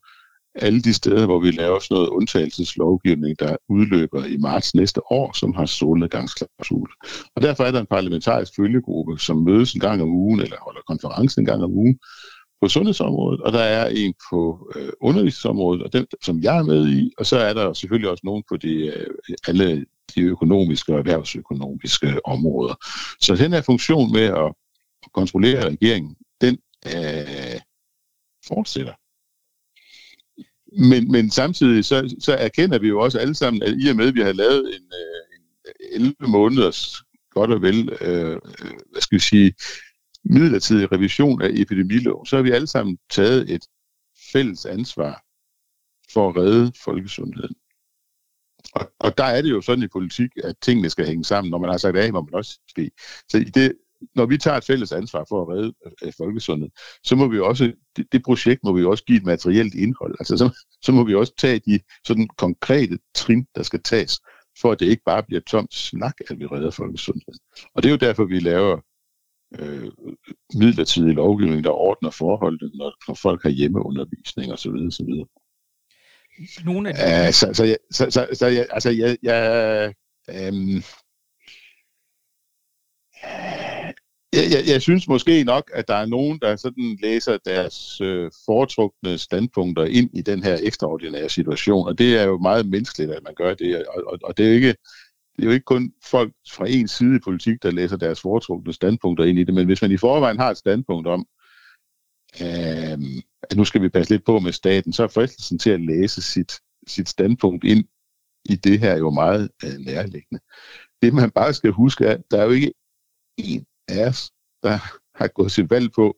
Speaker 2: alle de steder, hvor vi laver sådan noget undtagelseslovgivning, der udløber i marts næste år, som har solnedgangsklausul. Og derfor er der en parlamentarisk følgegruppe, som mødes en gang om ugen, eller holder konference en gang om ugen, på sundhedsområdet, og der er en på øh, undervisningsområdet, og den, som jeg er med i, og så er der selvfølgelig også nogen på de, øh, alle de økonomiske og erhvervsøkonomiske områder. Så den her funktion med at kontrollere regeringen, den øh, fortsætter. Men, men samtidig så, så erkender vi jo også alle sammen, at i og med, at vi har lavet en, øh, en øh, 11 måneders godt og vel, øh, øh hvad skal vi sige, midlertidig revision af epidemiloven, så har vi alle sammen taget et fælles ansvar for at redde folkesundheden. Og, og der er det jo sådan i politik, at tingene skal hænge sammen. Når man har sagt A, må man også B. Så i det, når vi tager et fælles ansvar for at redde øh, folkesundheden, så må vi også, det, det projekt må vi også give et materielt indhold. Altså så, så må vi også tage de sådan konkrete trin, der skal tages, for at det ikke bare bliver tomt snak, at vi redder folkesundheden. Og det er jo derfor, vi laver øh, midlertidig lovgivning, der ordner forholdene, når, når folk har hjemmeundervisning osv. osv. Nogle af de... Uh, så, så, jeg, så, så, så jeg, altså, jeg, jeg, øhm, jeg, jeg, jeg synes måske nok, at der er nogen, der sådan læser deres øh, foretrukne standpunkter ind i den her ekstraordinære situation, og det er jo meget menneskeligt, at man gør det, og, og, og det er jo ikke det er jo ikke kun folk fra en side i politik, der læser deres foretrukne standpunkter ind i det, men hvis man i forvejen har et standpunkt om, øh, at nu skal vi passe lidt på med staten, så er fristelsen til at læse sit, sit standpunkt ind i det her jo meget øh, nærliggende. Det man bare skal huske er, at der er jo ikke en af os, der har gået til valg på,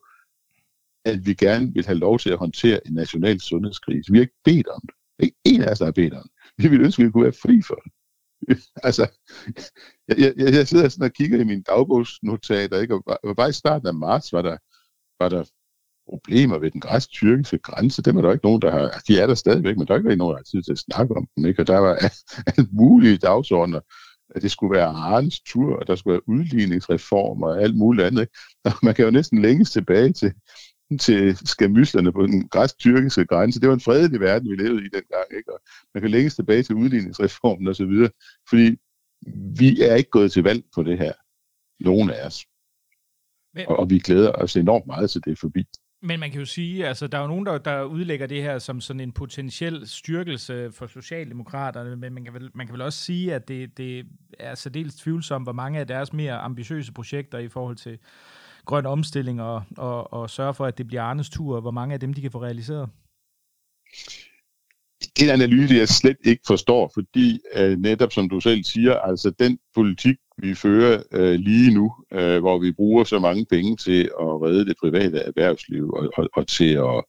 Speaker 2: at vi gerne vil have lov til at håndtere en national sundhedskrise. Vi har ikke bedt om det. Ikke en af os, der har bedt om det. Vi ville ønske, at vi kunne være fri for det. altså, jeg, jeg, jeg sidder sådan og kigger i mine dagbogsnotater, ikke? og bare, bare i starten af marts var der, var der problemer ved den græsk-tyrkiske grænse. Dem er der ikke nogen, der har... De er der stadigvæk, men der er ikke nogen, der har tid til at snakke om dem. Ikke? Og der var alt mulige dagsordner, at det skulle være Arnes tur, og der skulle være udligningsreformer og alt muligt andet. Ikke? Og man kan jo næsten længes tilbage til, til skamyslerne på den græsk-tyrkiske grænse. Det var en fredelig verden, vi levede i dengang. Ikke? Og man kan længes tilbage til udligningsreformen osv., fordi vi er ikke gået til valg på det her. Nogen af os. Men, og, og vi glæder os enormt meget til det er forbi.
Speaker 1: Men man kan jo sige, altså der er jo nogen, der, der udlægger det her som sådan en potentiel styrkelse for Socialdemokraterne, men man kan vel, man kan vel også sige, at det, det er særdeles tvivlsomt, hvor mange af deres mere ambitiøse projekter i forhold til grøn omstilling og, og, og sørge for, at det bliver Arnes tur, og hvor mange af dem, de kan få realiseret?
Speaker 2: det er en analyse, jeg slet ikke forstår, fordi øh, netop som du selv siger, altså den politik, vi fører øh, lige nu, øh, hvor vi bruger så mange penge til at redde det private erhvervsliv og, og, og til at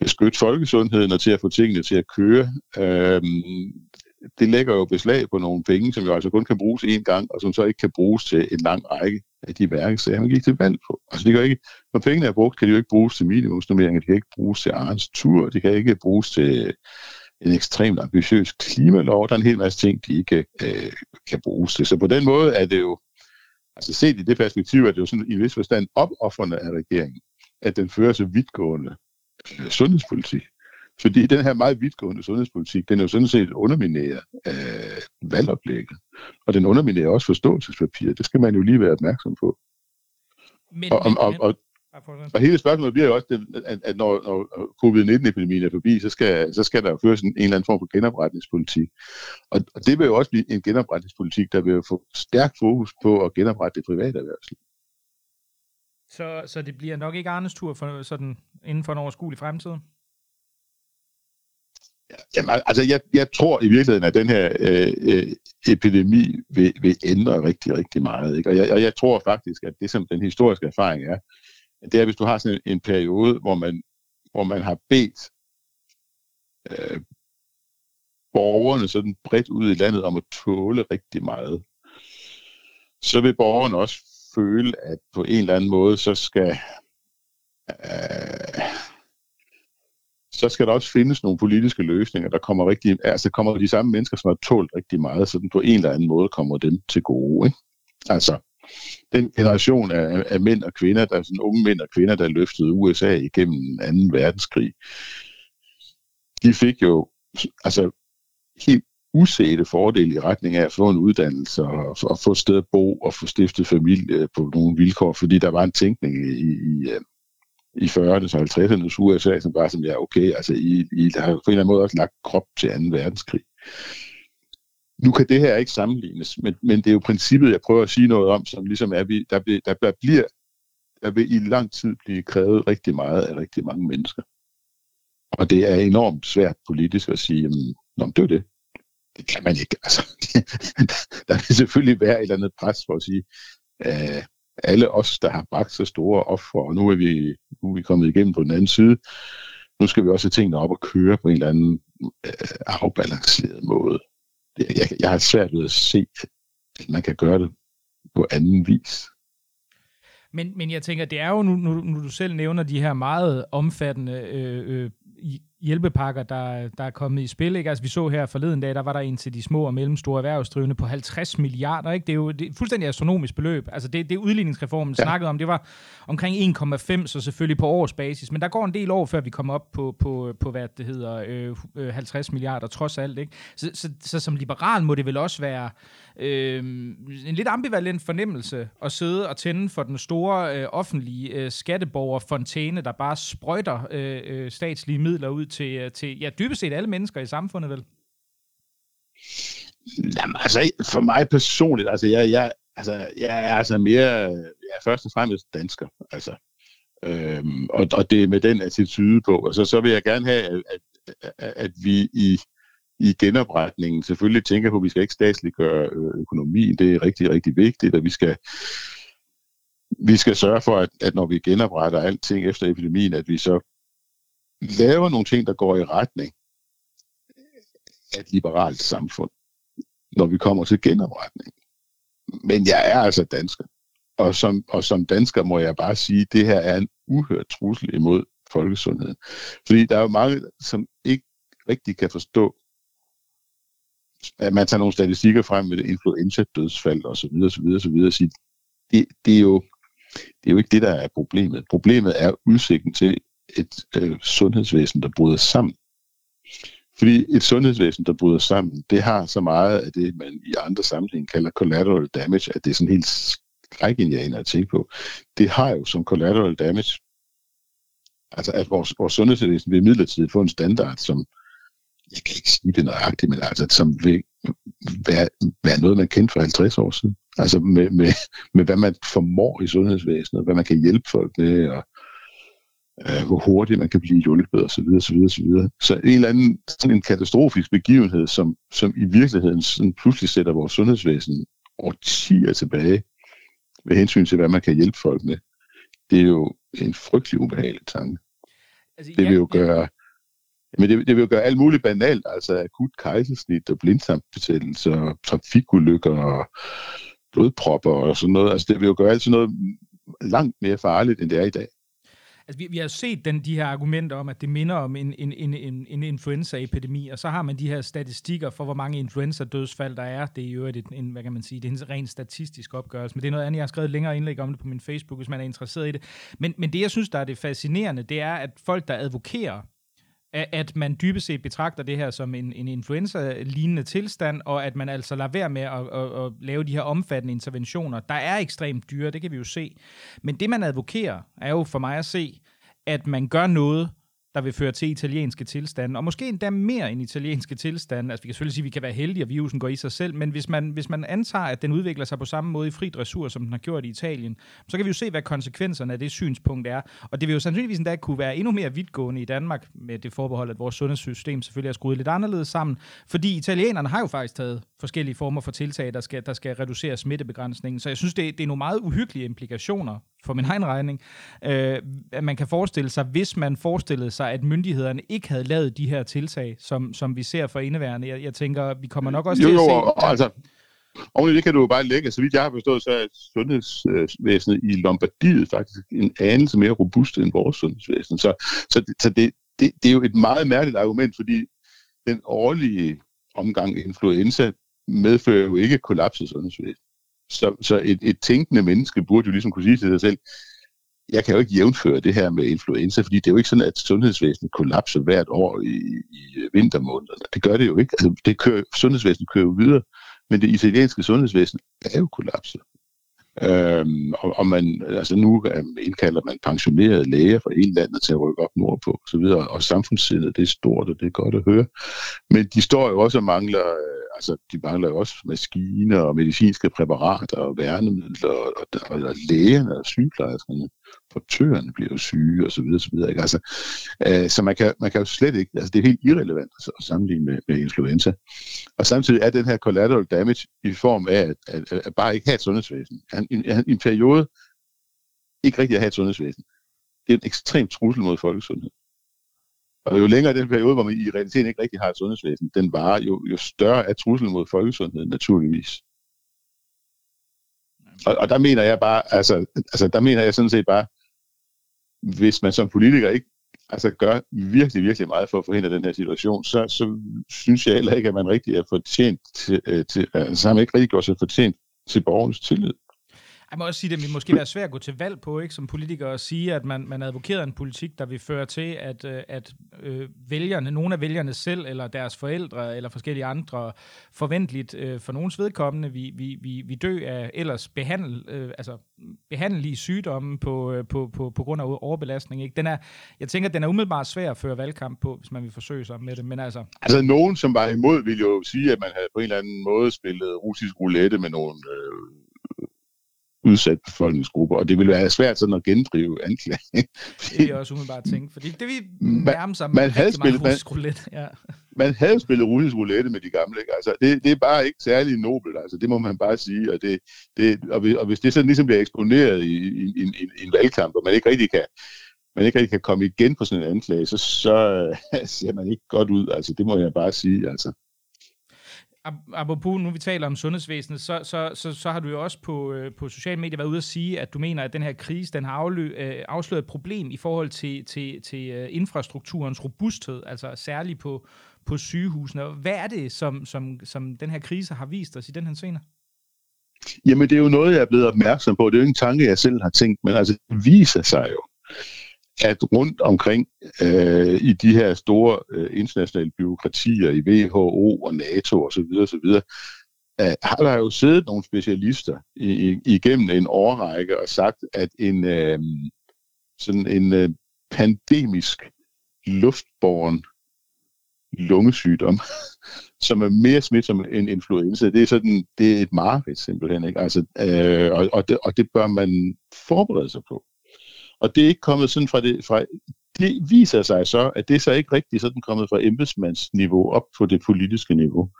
Speaker 2: beskytte folkesundheden og til at få tingene til at køre, øh, det lægger jo beslag på nogle penge, som jo altså kun kan bruges én gang, og som så ikke kan bruges til en lang række af de værksager, man gik til valg på. Altså, det kan ikke, når pengene er brugt, kan de jo ikke bruges til minimumsnummeringer, de kan ikke bruges til Arens tur, de kan ikke bruges til øh, en ekstremt ambitiøs klimalov. Der er en hel masse ting, de ikke øh, kan bruges til. Så på den måde er det jo, altså set i det perspektiv, at det jo sådan i en vis forstand opoffrende af regeringen, at den fører så vidtgående øh, sundhedspolitik. Fordi den her meget vidtgående sundhedspolitik, den er jo sådan set undermineret af valgoplægget. Og den underminerer også forståelsespapiret. Det skal man jo lige være opmærksom på. Men, og, og, og, og, og hele spørgsmålet bliver jo også, det, at, at når, når covid-19-epidemien er forbi, så skal, så skal der jo føres en, en eller anden form for genopretningspolitik. Og, og det vil jo også blive en genopretningspolitik, der vil få stærk fokus på at genoprette det private erhvervsliv.
Speaker 1: Så, så det bliver nok ikke Arnes tur for, sådan, inden for en overskuelig fremtid?
Speaker 2: Jamen, altså, jeg, jeg tror i virkeligheden, at den her øh, øh, epidemi vil, vil ændre rigtig, rigtig meget. Ikke? Og, jeg, og jeg tror faktisk, at det som den historiske erfaring er, det er, hvis du har sådan en, en periode, hvor man, hvor man har bedt øh, borgerne sådan bredt ud i landet om at tåle rigtig meget, så vil borgerne også føle, at på en eller anden måde, så skal øh, så skal der også findes nogle politiske løsninger, der kommer rigtig, altså kommer de samme mennesker, som har tålt rigtig meget, så den på en eller anden måde kommer dem til gode. Ikke? Altså, den generation af, af mænd og kvinder, der er sådan unge mænd og kvinder, der løftede USA igennem 2. verdenskrig, de fik jo altså helt usete fordele i retning af at få en uddannelse og, og få et sted at bo og få stiftet familie på nogle vilkår, fordi der var en tænkning i, i, øh, i 40'erne og 50'ernes USA, som bare som, ja, okay, altså I, I har på en eller anden måde også lagt krop til 2. verdenskrig. Nu kan det her ikke sammenlignes, men, men det er jo princippet, jeg prøver at sige noget om, som ligesom er, der, bliver, der bliver, der vil i lang tid blive krævet rigtig meget af rigtig mange mennesker. Og det er enormt svært politisk at sige, jamen, Nå, det er det. Det kan man ikke. Altså, der vil selvfølgelig være et eller andet pres for at sige, øh, alle os, der har bragt så store ofre, og nu er, vi, nu er vi kommet igennem på den anden side, nu skal vi også have tingene op og køre på en eller anden øh, afbalanceret måde. Jeg, jeg har svært ved at se, at man kan gøre det på anden vis.
Speaker 1: Men, men jeg tænker, det er jo, nu, nu, nu du selv nævner de her meget omfattende øh, øh, hjælpepakker, der, der er kommet i spil. Ikke? Altså, vi så her forleden dag, der var der en til de små og mellemstore erhvervsdrivende på 50 milliarder. Ikke? Det er jo det er fuldstændig astronomisk beløb. Altså, det, det udligningsreformen ja. snakkede om, det var omkring 1,5, så selvfølgelig på årsbasis. Men der går en del år, før vi kommer op på, på, på hvad det hedder, øh, 50 øh, milliarder, trods alt. Ikke? Så, så, så som liberal må det vel også være øh, en lidt ambivalent fornemmelse at sidde og tænde for den store øh, offentlige øh, skatteborgerfontæne, der bare sprøjter øh, øh, statslige midler ud til, øh, til ja, dybest set alle mennesker i samfundet, vel?
Speaker 2: Jamen, altså, for mig personligt, altså, jeg, jeg, altså, jeg er altså mere, jeg er først og fremmest dansker, altså. Øhm, og, og det er med den attitude på. Altså, så vil jeg gerne have, at, at, at vi i, i genopretningen selvfølgelig tænker på, at vi skal ikke statsliggøre øh, økonomien. Det er rigtig, rigtig vigtigt, at vi skal vi skal sørge for, at, at når vi genopretter alting efter epidemien, at vi så laver nogle ting, der går i retning af et liberalt samfund, når vi kommer til genopretning. Men jeg er altså dansker. Og som, og som dansker må jeg bare sige, at det her er en uhørt trussel imod folkesundheden. Fordi der er jo mange, som ikke rigtig kan forstå, at man tager nogle statistikker frem med influenza-dødsfald og så videre, så videre, så videre, og siger, det, det, er jo, det er jo ikke det, der er problemet. Problemet er udsigten til et øh, sundhedsvæsen, der bryder sammen. Fordi et sundhedsvæsen, der bryder sammen, det har så meget af det, man i andre sammenhæng kalder collateral damage, at det er sådan helt skrækindjagende at tænke på. Det har jo som collateral damage, altså at vores, vores sundhedsvæsen vil midlertidigt få en standard, som, jeg kan ikke sige det nøjagtigt, men altså, som vil være, være noget, man kendte for 50 år siden. Altså med, med, med hvad man formår i sundhedsvæsenet, hvad man kan hjælpe folk med, og øh, hvor hurtigt man kan blive hjulpet osv. Så, videre, så, videre. så en eller anden sådan en katastrofisk begivenhed, som, som i virkeligheden sådan pludselig sætter vores sundhedsvæsen årtier tilbage med hensyn til, hvad man kan hjælpe folk med, det er jo en frygtelig ubehagelig tanke. Altså, det vil jo gøre... Men det, det vil jo gøre alt muligt banalt, altså akut kejsersnit og blindtarmbetændelse og trafikulykker og blodpropper og sådan noget. Altså det vil jo gøre alt sådan noget langt mere farligt, end det er i dag.
Speaker 1: Altså, vi, vi har set den, de her argumenter om, at det minder om en, en, en, en, en influenzaepidemi, og så har man de her statistikker for, hvor mange influenza-dødsfald der er. Det er jo et, en, hvad kan man sige, det er en ren statistisk opgørelse, men det er noget andet, jeg har skrevet længere indlæg om det på min Facebook, hvis man er interesseret i det. Men, men det, jeg synes, der er det fascinerende, det er, at folk, der advokerer at man dybest set betragter det her som en, en influenza-lignende tilstand, og at man altså lader være med at, at, at lave de her omfattende interventioner, der er ekstremt dyre, det kan vi jo se. Men det, man advokerer, er jo for mig at se, at man gør noget, der vil føre til italienske tilstande, og måske endda mere end italienske tilstande. Altså vi kan selvfølgelig sige, at vi kan være heldige, at virusen går i sig selv, men hvis man, hvis man antager, at den udvikler sig på samme måde i fri dressur, som den har gjort i Italien, så kan vi jo se, hvad konsekvenserne af det synspunkt er. Og det vil jo sandsynligvis endda kunne være endnu mere vidtgående i Danmark, med det forbehold, at vores sundhedssystem selvfølgelig er skruet lidt anderledes sammen, fordi italienerne har jo faktisk taget forskellige former for tiltag, der skal, der skal reducere smittebegrænsningen. Så jeg synes, det, det er nogle meget uhyggelige implikationer for min egen regning, øh, at man kan forestille sig, hvis man forestillede sig, at myndighederne ikke havde lavet de her tiltag, som, som vi ser for indeværende. Jeg, jeg tænker, vi kommer nok også jo, til at jo,
Speaker 2: se... altså, og det kan du jo bare lægge. Så vidt jeg har forstået, så er sundhedsvæsenet i Lombardiet faktisk en anelse mere robust end vores sundhedsvæsen. Så, så, så det, det, det er jo et meget mærkeligt argument, fordi den årlige omgang influenza medfører jo ikke kollaps i sundhedsvæsenet. Så, så et, et tænkende menneske burde jo ligesom kunne sige til sig selv, jeg kan jo ikke jævnføre det her med influenza, fordi det er jo ikke sådan, at sundhedsvæsenet kollapser hvert år i, i vintermånederne. Det gør det jo ikke. Altså, det kører, sundhedsvæsenet kører jo videre, men det italienske sundhedsvæsen er jo kollapset. Øhm, og, og man, altså nu øhm, indkalder man pensionerede læger fra hele landet til at rykke op nordpå, og så videre, og samfundssindet, det er stort, og det er godt at høre. Men de står jo også og mangler øh, altså, de mangler jo også maskiner og medicinske præparater og værnemidler, og, og, og, og lægerne og sygeplejerskerne, portørerne bliver jo syge og så videre, så videre. Ikke? Altså, øh, så man kan, man kan jo slet ikke, altså det er helt irrelevant at sammenligne med, med influenza. Og samtidig er den her collateral damage i form af at, at, at, at bare ikke have et sundhedsvæsen. En, en, en periode ikke rigtig at have et sundhedsvæsen. Det er en ekstrem trussel mod folkesundhed. Og jo længere den periode, hvor man i realiteten ikke rigtig har et sundhedsvæsen, den varer, jo, jo større er truslen mod folkesundheden naturligvis. Og, og der mener jeg bare, altså, altså der mener jeg sådan set bare, hvis man som politiker ikke altså gør virkelig, virkelig meget for at forhindre den her situation, så, så synes jeg heller ikke, at man rigtig er fortjent til, øh, til altså har man ikke rigtig gjort sig fortjent til borgernes tillid.
Speaker 1: Jeg må også sige, at det vil måske være svært at gå til valg på, ikke, som politiker, og sige, at man, man advokerer en politik, der vil føre til, at, øh, at øh, vælgerne, nogle af vælgerne selv, eller deres forældre, eller forskellige andre, forventeligt øh, for nogens vedkommende, vi, vi, vi, vi dø af ellers behandle, øh, altså behandlige sygdomme på, øh, på, på, på grund af overbelastning. Ikke? Den er, jeg tænker, at den er umiddelbart svær at føre valgkamp på, hvis man vil forsøge sig med det. Men altså...
Speaker 2: altså, nogen, som var imod, ville jo sige, at man havde på en eller anden måde spillet russisk roulette med nogle øh, udsat befolkningsgrupper, og det vil være svært sådan at gendrive anklagen.
Speaker 1: det vil jeg også umiddelbart tænke, fordi det vil nærme sig man havde spillet, man, roulette. Ja.
Speaker 2: man havde spillet russisk roulette med de gamle, ikke? Altså, det, det er bare ikke særlig nobelt, altså, det må man bare sige, og, det, det, og, hvis, og hvis det sådan ligesom bliver eksponeret i, i, i, i, i en valgkamp, og man ikke rigtig kan man ikke rigtig kan komme igen på sådan en anklage, så, så ser man ikke godt ud. Altså, det må jeg bare sige. Altså
Speaker 1: apropos nu vi taler om sundhedsvæsenet, så, så, så, så har du jo også på, øh, på sociale medier været ude at sige, at du mener, at den her krise, den har aflø, øh, afsløret et problem i forhold til, til, til øh, infrastrukturens robusthed, altså særligt på, på sygehusene. Hvad er det, som, som, som den her krise har vist os i den her scene?
Speaker 2: Jamen, det er jo noget, jeg er blevet opmærksom på. Det er jo ikke en tanke, jeg selv har tænkt, men altså, det viser sig jo, at rundt omkring øh, i de her store øh, internationale byråkratier i WHO og NATO osv. osv., øh, har der jo siddet nogle specialister i, i, igennem en årrække og sagt, at en øh, sådan en øh, pandemisk luftborgen lungesygdom, som er mere smitsom end influenza, det er sådan, det er et mareridt simpelthen, ikke? Altså, øh, og, og, det, og det bør man forberede sig på. Og det er ikke kommet sådan fra det, fra, det viser sig så, at det er så ikke rigtigt sådan kommet fra embedsmandsniveau op på det politiske niveau.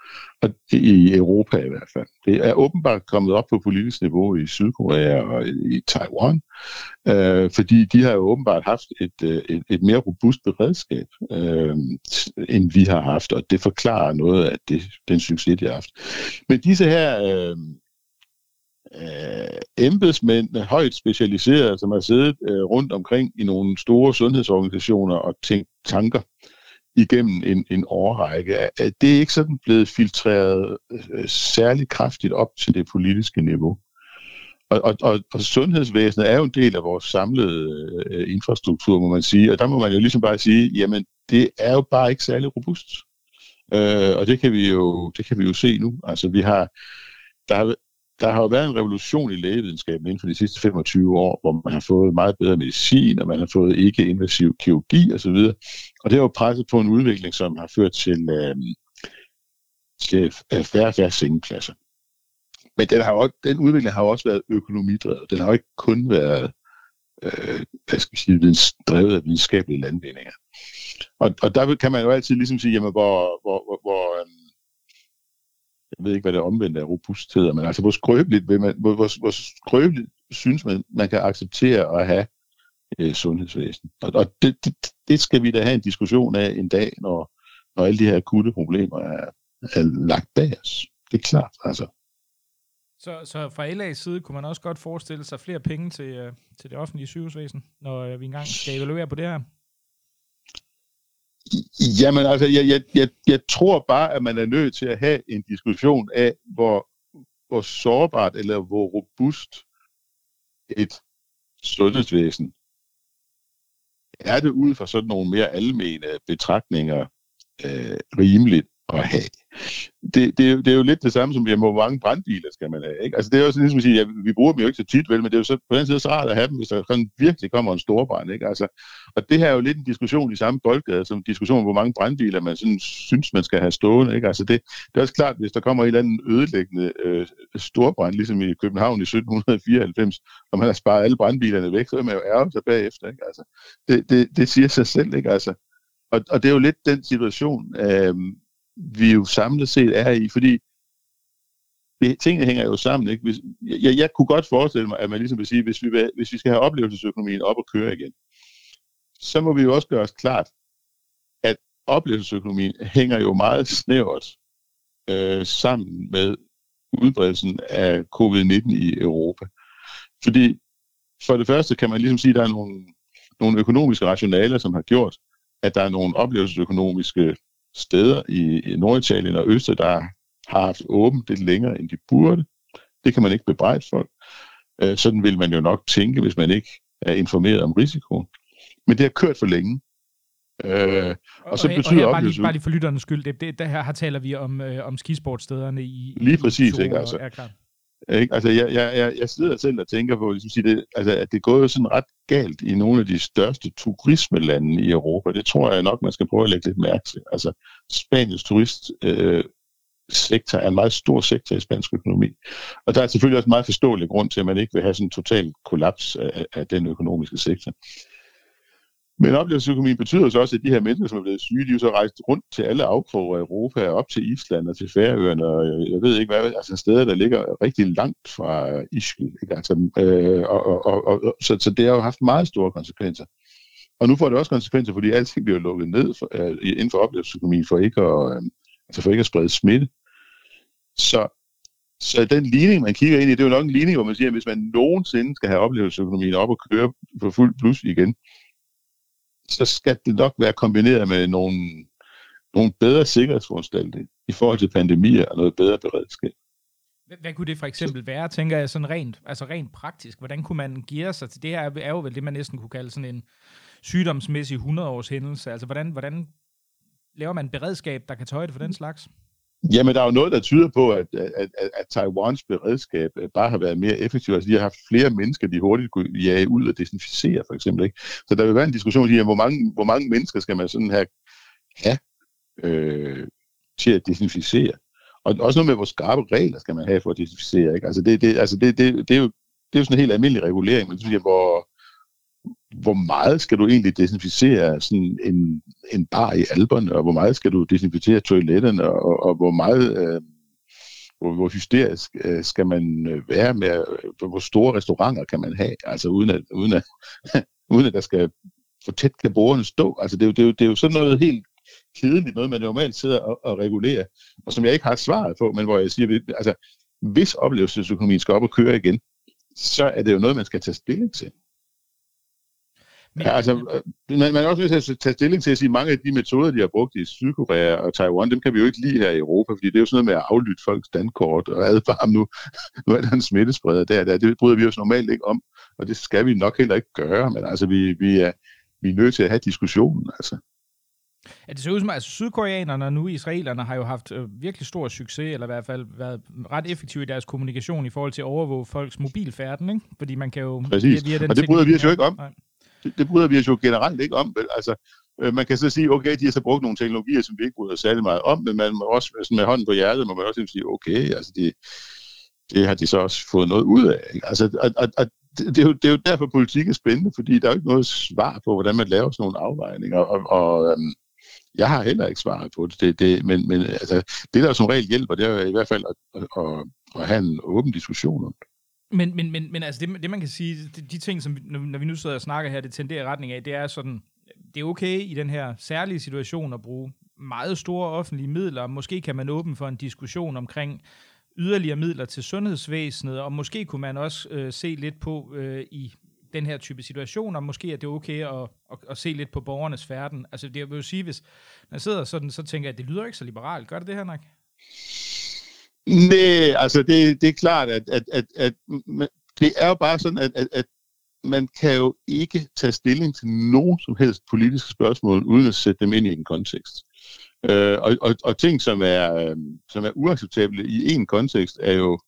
Speaker 2: Og det, i Europa i hvert fald. Det er åbenbart kommet op på politisk niveau i Sydkorea og i Taiwan, øh, fordi de har jo åbenbart haft et, øh, et, et mere robust beredskab, øh, end vi har haft, og det forklarer noget af det, den succes, de har haft. Men disse her øh, øh, embedsmænd, højt specialiserede, som har siddet øh, rundt omkring i nogle store sundhedsorganisationer og tænkt tanker igennem en, en årrække. At det er ikke sådan blevet filtreret øh, særlig kraftigt op til det politiske niveau. Og, og, og, og sundhedsvæsenet er jo en del af vores samlede øh, infrastruktur, må man sige. Og der må man jo ligesom bare sige, jamen det er jo bare ikke særlig robust. Øh, og det kan vi jo det kan vi jo se nu. Altså vi har der har der har jo været en revolution i lægevidenskaben inden for de sidste 25 år, hvor man har fået meget bedre medicin, og man har fået ikke-invasiv kirurgi osv. Og det har jo presset på en udvikling, som har ført til, øhm, øh, til færre og færre sengepladser. Men den, har jo, den udvikling har jo også været økonomidrevet. Den har jo ikke kun været øh, hvad skal vi sige, videns, drevet af videnskabelige landvindinger. Og, og der kan man jo altid ligesom sige, jamen, hvor, hvor, hvor, hvor, ved ikke, hvad det omvendte af robusthed er, men altså hvor skrøbeligt, vil man, hvor, hvor, hvor skrøbeligt synes man, man kan acceptere at have øh, sundhedsvæsen. Og, og det, det, det skal vi da have en diskussion af en dag, når, når alle de her akutte problemer er, er lagt bag os. Det er klart, altså.
Speaker 1: Så, så fra LA's side kunne man også godt forestille sig flere penge til, øh, til det offentlige sygehusvæsen, når øh, vi engang skal evaluere på det her?
Speaker 2: Jamen altså, jeg, jeg, jeg, jeg tror bare, at man er nødt til at have en diskussion af, hvor, hvor sårbart eller hvor robust et sundhedsvæsen er det ud fra sådan nogle mere almene betragtninger øh, rimeligt at have det, det, er jo, det er jo lidt det samme som, jamen, hvor mange brandbiler skal man have, ikke? Altså, det er jo sådan, ligesom at sige, ja, vi bruger dem jo ikke så tit, vel, men det er jo så på den side så rart at have dem, hvis der sådan virkelig kommer en stor brand, ikke? Altså, og det her er jo lidt en diskussion i samme boldgade, som diskussion om, hvor mange brandbiler man sådan synes, man skal have stående, ikke? Altså, det, det er også klart, hvis der kommer en eller anden ødelæggende øh, storbrand, ligesom i København i 1794, og man har sparet alle brandbilerne væk, så er man jo ærger sig bagefter, ikke? Altså, det, det, det siger sig selv, ikke? Altså, og, og det er jo lidt den situation, øh, vi jo samlet set er i, fordi det, tingene hænger jo sammen. Ikke? Hvis, jeg, jeg kunne godt forestille mig, at man ligesom vil sige, hvis vi, hvis vi skal have oplevelsesøkonomien op og køre igen, så må vi jo også gøre os klart, at oplevelsesøkonomien hænger jo meget snævert øh, sammen med udbredelsen af covid-19 i Europa. Fordi for det første kan man ligesom sige, at der er nogle, nogle økonomiske rationaler, som har gjort, at der er nogle oplevelsesøkonomiske steder i, Norditalien og Østrig, der har haft åbent lidt længere, end de burde. Det kan man ikke bebrejde folk. Øh, sådan vil man jo nok tænke, hvis man ikke er informeret om risikoen. Men det har kørt for længe.
Speaker 1: Øh, og, og så og, betyder og her, bare, lige, bare lige for lytternes skyld, det, det, der her, her taler vi om, øh, om skisportstederne i...
Speaker 2: Lige præcis, i ikke altså. Ikke? Altså, jeg, jeg, jeg, jeg sidder selv og tænker på, ligesom sige, det, altså, at det går jo sådan ret galt i nogle af de største turismelande i Europa. Det tror jeg nok, man skal prøve at lægge lidt mærke til. Altså, Spaniens turist øh, sektor er en meget stor sektor i spansk økonomi. Og der er selvfølgelig også en meget forståelig grund til, at man ikke vil have sådan en total kollaps af, af den økonomiske sektor. Men oplevelsesøkonomien betyder så også, at de her mennesker, som er blevet syge, de er så rejst rundt til alle afkroger af Europa, op til Island og til Færøerne, og jeg ved ikke hvad, altså steder, der ligger rigtig langt fra Ischgl. Ikke? Altså, øh, og, og, og, og, så, så det har jo haft meget store konsekvenser. Og nu får det også konsekvenser, fordi alting bliver lukket ned for, øh, inden for oplevelsesøkonomien for ikke at, øh, altså for ikke at sprede smitte. Så, så den ligning, man kigger ind i, det er jo nok en ligning, hvor man siger, at hvis man nogensinde skal have oplevelsesøkonomien op og køre på fuld plus igen, så skal det nok være kombineret med nogle, nogle bedre sikkerhedsforanstaltninger i forhold til pandemier og noget bedre beredskab.
Speaker 1: Hvad, hvad kunne det for eksempel være, tænker jeg, sådan rent, altså rent praktisk? Hvordan kunne man give sig til det her? er jo vel det, man næsten kunne kalde sådan en sygdomsmæssig 100-års hændelse. Altså, hvordan, hvordan laver man beredskab, der kan tage det for den slags?
Speaker 2: Jamen, der er jo noget, der tyder på, at, at, at, at Taiwans beredskab øh, bare har været mere effektivt. Altså, de har haft flere mennesker, de hurtigt kunne jage ud og desinficere, for eksempel. Ikke? Så der vil være en diskussion om, hvor mange, hvor mange mennesker skal man sådan have, have øh, til at desinficere. Og også noget med, hvor skarpe regler skal man have for at desinficere. Ikke? Altså, det, det, altså det, det, det, er jo, det er jo sådan en helt almindelig regulering, men det, hvor, hvor meget skal du egentlig desinficere sådan en, en bar i alberne, og hvor meget skal du desinficere toiletterne, og, og hvor meget... Øh, hvor, hvor hysterisk øh, skal man øh, være med, øh, hvor store restauranter kan man have, altså uden at, uden at, uden at der skal, for tæt kan borgerne stå. Altså det er, jo, det, er jo, det er jo sådan noget helt kedeligt, noget man normalt sidder og, og regulerer, og som jeg ikke har svaret på, men hvor jeg siger, altså hvis oplevelsesøkonomien skal op og køre igen, så er det jo noget, man skal tage stilling til. Men, ja, altså, øh, man, man er også nødt til at tage stilling til at sige, at mange af de metoder, de har brugt i Sydkorea og Taiwan, dem kan vi jo ikke lide her i Europa, fordi det er jo sådan noget med at aflytte folks standkort og advare nu, nu er der en smittespreder der, der. Det bryder vi os normalt ikke om, og det skal vi nok heller ikke gøre, men altså, vi, vi, er, vi er nødt til at have diskussionen, altså.
Speaker 1: Ja, det ser ud som, at altså, sydkoreanerne og nu israelerne har jo haft øh, virkelig stor succes, eller i hvert fald været ret effektive i deres kommunikation i forhold til at overvåge folks mobilfærden, ikke? Fordi man kan jo...
Speaker 2: Præcis, via, via den og det bryder vi os jo ikke om. Nej det, det bryder vi os jo generelt ikke om. Vel? Altså, øh, man kan så sige, okay, de har så brugt nogle teknologier, som vi ikke bryder særlig meget om, men man må også sådan med hånden på hjertet, må man også sige, okay, altså de, det har de så også fået noget ud af. Ikke? Altså, og, og, og det, er jo, det er jo derfor, politik er spændende, fordi der er jo ikke noget svar på, hvordan man laver sådan nogle afvejninger, og, og øhm, jeg har heller ikke svaret på det, det, det men, men altså, det, der som regel hjælper, det er i hvert fald at, at, at, at have en åben diskussion om det.
Speaker 1: Men, men, men, men altså det, det, man kan sige, de, de ting, som vi, når vi nu sidder og snakker her, det tenderer i retning af, det er sådan, det er okay i den her særlige situation at bruge meget store offentlige midler. Måske kan man åbne for en diskussion omkring yderligere midler til sundhedsvæsenet, og måske kunne man også øh, se lidt på øh, i den her type situationer, måske er det okay at, at, at se lidt på borgernes færden. Altså det vil jo sige, hvis når jeg sidder sådan, så tænker jeg, at det lyder ikke så liberalt. Gør det det her nok?
Speaker 2: Nej, altså det, det er klart, at, at, at, at det er jo bare sådan, at, at, at man kan jo ikke tage stilling til nogen som helst politiske spørgsmål, uden at sætte dem ind i en kontekst. Øh, og, og, og ting, som er, øh, som er uacceptable i en kontekst, er jo,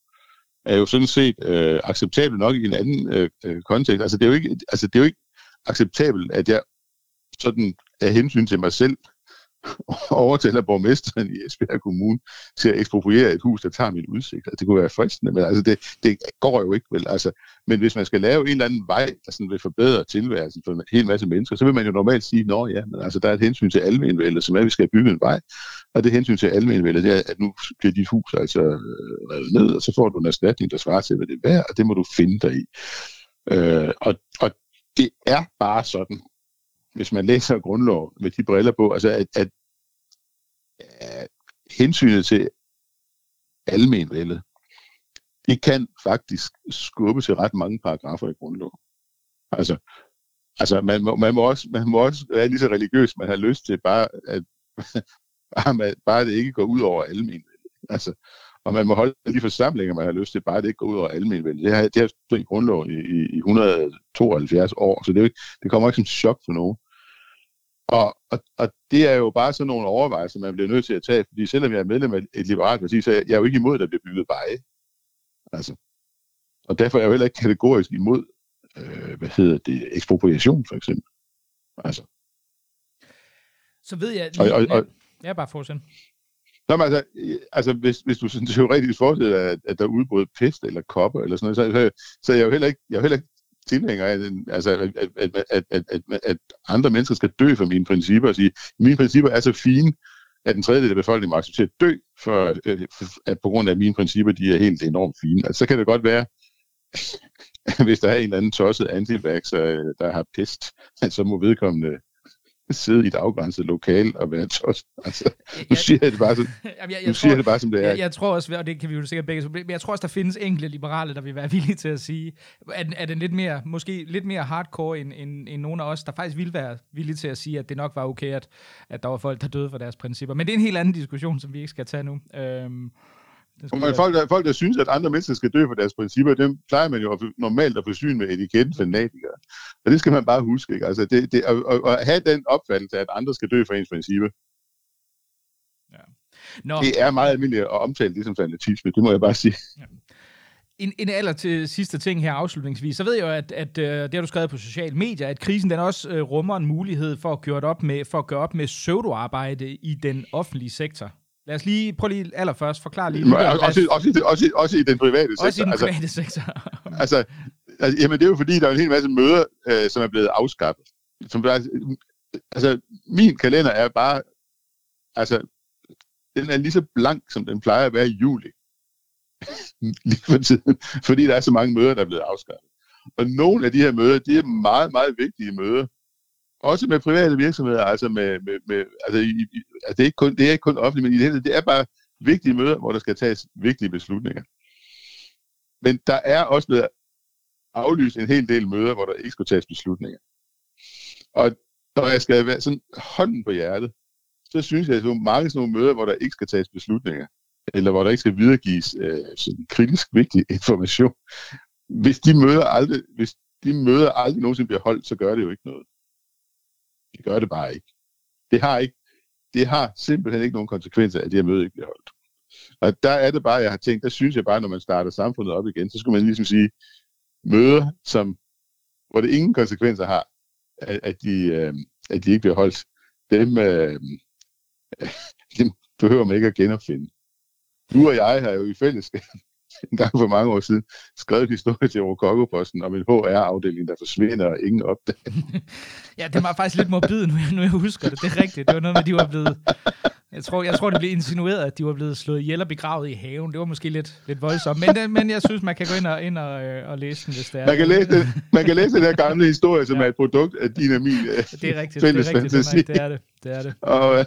Speaker 2: er jo sådan set øh, acceptabelt nok i en anden øh, øh kontekst. Altså det, er jo ikke, altså det er jo ikke acceptabelt, at jeg sådan af hensyn til mig selv overtaler borgmesteren i Esbjerg Kommune til at ekspropriere et hus, der tager min udsigt. Altså, det kunne være fristende, men altså, det, det går jo ikke vel. Altså, men hvis man skal lave en eller anden vej, der sådan vil forbedre tilværelsen for en hel masse mennesker, så vil man jo normalt sige, nå ja, men altså, der er et hensyn til almenvældet, som er, at vi skal bygge en vej, og det hensyn til almenvældet, det er, at nu bliver dit hus altså øh, revet ned, og så får du en erstatning, der svarer til, hvad det er værd, og det må du finde dig i. Øh, og, og det er bare sådan, hvis man læser grundlov med de briller på, altså at, at, at hensynet til almenvældet, det kan faktisk skubbe til ret mange paragrafer i grundloven. Altså, altså man, må, man, må også, man må også være lige så religiøs, man har lyst til bare, at bare, man, bare det ikke går ud over almenvældet. Altså, og man må holde de forsamlinger, man har lyst til, bare det ikke går ud over almenvældet. Det har, det har stået i grundlov i, i, i 172 år, så det, er jo ikke, det kommer ikke som chok for nogen. Og, og, og det er jo bare sådan nogle overvejelser, man bliver nødt til at tage, fordi selvom jeg er medlem af et liberalt parti, så er jeg jo ikke imod, at der bliver bygget veje. Altså. Og derfor er jeg jo heller ikke kategorisk imod, øh, hvad hedder det, ekspropriation for eksempel. Altså.
Speaker 1: Så ved jeg... Lige, og, og, og, ja, bare fortsæt.
Speaker 2: Nå, men altså, altså hvis, hvis du sådan teoretisk forestiller, at, at der er pest eller kopper eller sådan noget, så, så, så er jeg jo heller ikke, jeg er heller ikke tilhænger af, altså, at, at, at, at, at, at andre mennesker skal dø for mine principper og sige, mine principper er så fine, at en tredjedel af befolkningen må acceptere at dø, for, for, at på grund af mine principper, de er helt enormt fine. Altså, så kan det godt være, hvis der er en eller anden tosset antivaxer, øh, der har pest, så må vedkommende sidde i et afgrænset lokal og være tos. Altså, nu siger jeg det bare, som, jeg, jeg, jeg nu siger tror, det bare, som det er.
Speaker 1: Jeg, jeg tror også, og det kan vi jo sikkert begge, men jeg tror også, der findes enkelte liberale, der vil være villige til at sige, at, at den lidt mere, måske lidt mere hardcore end, end, end nogle af os, der faktisk vil være villige til at sige, at det nok var okay, at, at der var folk, der døde for deres principper. Men det er en helt anden diskussion, som vi ikke skal tage nu. Øhm,
Speaker 2: men folk, der, folk, der synes, at andre mennesker skal dø for deres principper, dem plejer man jo normalt at forsyne med etiketten fanatikere. Og det skal man bare huske. Ikke? Altså, det, det, at, at have den opfattelse, at andre skal dø for ens principper, ja. Nå. det er meget almindeligt at omtale det som fanatisme, det må jeg bare sige. Ja.
Speaker 1: En, en aller til sidste ting her afslutningsvis, så ved jeg jo, at, at uh, det har du skrevet på sociale medier, at krisen den også uh, rummer en mulighed for at gøre op med, for at gøre op med pseudoarbejde i den offentlige sektor. Lad os lige, prøv lige allerførst, forklare lige.
Speaker 2: også, også, også, også, også i den private sektor.
Speaker 1: Også i den altså, private altså, sektor.
Speaker 2: altså, Altså, jamen, det er jo fordi, der er en hel masse møder, øh, som er blevet afskaffet. Som, altså, min kalender er bare, altså, den er lige så blank, som den plejer at være i juli. lige for tiden, fordi der er så mange møder, der er blevet afskaffet. Og nogle af de her møder, de er meget, meget vigtige møder. Også med private virksomheder, altså med, med, med altså, i, i, altså det, er ikke kun, det er ikke kun offentligt, men i det hele det er bare vigtige møder, hvor der skal tages vigtige beslutninger. Men der er også blevet aflyst en hel del møder, hvor der ikke skulle tages beslutninger. Og når jeg skal være sådan hånden på hjertet, så synes jeg, at der er mange sådan nogle møder, hvor der ikke skal tages beslutninger, eller hvor der ikke skal videregives øh, sådan kritisk vigtig information. Hvis de møder aldrig, hvis de møder aldrig nogensinde bliver holdt, så gør det jo ikke noget. Det gør det bare ikke. Det har ikke, det har simpelthen ikke nogen konsekvenser, at de her møde ikke bliver holdt. Og der er det bare, jeg har tænkt, der synes jeg bare, når man starter samfundet op igen, så skulle man ligesom sige, møder, som, hvor det ingen konsekvenser har, at, at, de, øh, at de ikke bliver holdt, dem, øh, dem behøver man ikke at genopfinde. Du og jeg har jo i fællesskab en gang for mange år siden skrevet en historie til Rokokoposten om en HR-afdeling, der forsvinder og ingen opdager.
Speaker 1: ja, det var faktisk lidt morbid, nu, nu jeg husker det. Det er rigtigt. Det var noget med, de var blevet jeg tror, jeg tror, det blev insinueret, at de var blevet slået ihjel og begravet i haven. Det var måske lidt, lidt voldsomt, men, det, men jeg synes, man kan gå ind og, ind og, øh, og læse den, hvis det er.
Speaker 2: Man kan læse, den, man kan læse den her gamle historie, som ja. er et produkt af din og min
Speaker 1: øh, Det er rigtigt, det er, rigtigt det, det er det. det, er det.
Speaker 2: Og, øh,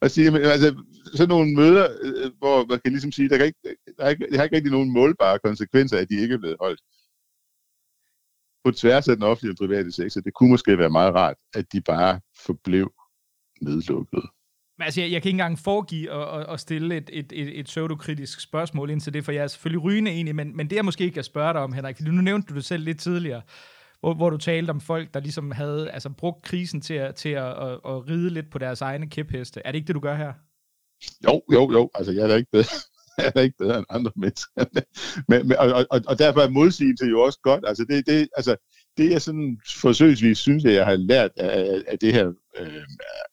Speaker 2: og sige, men, altså, sådan nogle møder, hvor man kan ligesom sige, der, kan ikke, der, er ikke, der har ikke rigtig nogen målbare konsekvenser, at de ikke er blevet holdt på tværs af den offentlige og private sektor. Det kunne måske være meget rart, at de bare forblev nedlukket.
Speaker 1: Men altså, jeg, jeg kan ikke engang foregive at, at, at stille et, et, et, et pseudokritisk spørgsmål ind til det, for jeg er selvfølgelig rygende enig, men, men det er måske ikke at spørge dig om, Henrik, for nu nævnte du det selv lidt tidligere, hvor, hvor du talte om folk, der ligesom havde altså, brugt krisen til, at, til at, at, at ride lidt på deres egne kæpheste. Er det ikke det, du gør her?
Speaker 2: Jo, jo, jo. Altså, jeg er da ikke bedre, jeg er da ikke bedre end andre mennesker. men, men, og, og, og derfor er modsigelse jo også godt. Altså, det, det, altså, det jeg sådan forsøgsvis synes, at jeg har lært af, af det her, øh,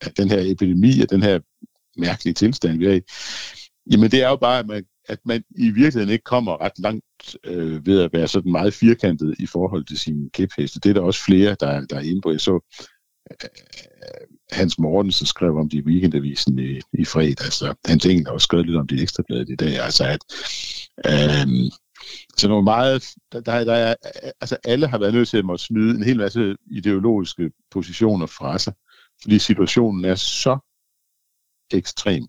Speaker 2: af den her epidemi, af den her mærkelige tilstand, vi er i, jamen det er jo bare, at man, at man i virkeligheden ikke kommer ret langt øh, ved at være sådan meget firkantet i forhold til sine kæpheste. Det er der også flere, der, der er inde på. Jeg så øh, Hans Mortensen skrev om det i weekendavisen i, i fredag. Altså, Hans Engel har også skrevet lidt om det ekstrabladet i dag. Altså at øh, så nogle meget, der, der, der er, altså alle har været nødt til at måtte smide en hel masse ideologiske positioner fra sig, fordi situationen er så ekstrem,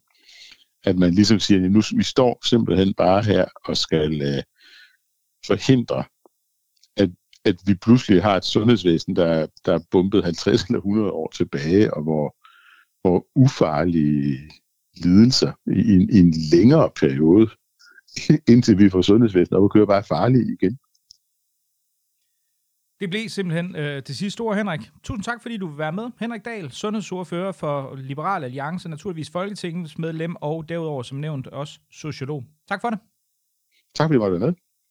Speaker 2: at man ligesom siger, at nu vi står simpelthen bare her og skal øh, forhindre, at, at vi pludselig har et sundhedsvæsen, der, der er bumpet 50 eller 100 år tilbage, og hvor, hvor ufarlige lidelser i en, i en længere periode indtil vi får sundhedsvæsenet op og kører bare farlige igen.
Speaker 1: Det blev simpelthen øh, det sidste ord, Henrik. Tusind tak, fordi du vil være med. Henrik Dahl, sundhedsordfører for Liberal Alliance, naturligvis Folketingets medlem, og derudover som nævnt også sociolog. Tak for det.
Speaker 2: Tak fordi du var med.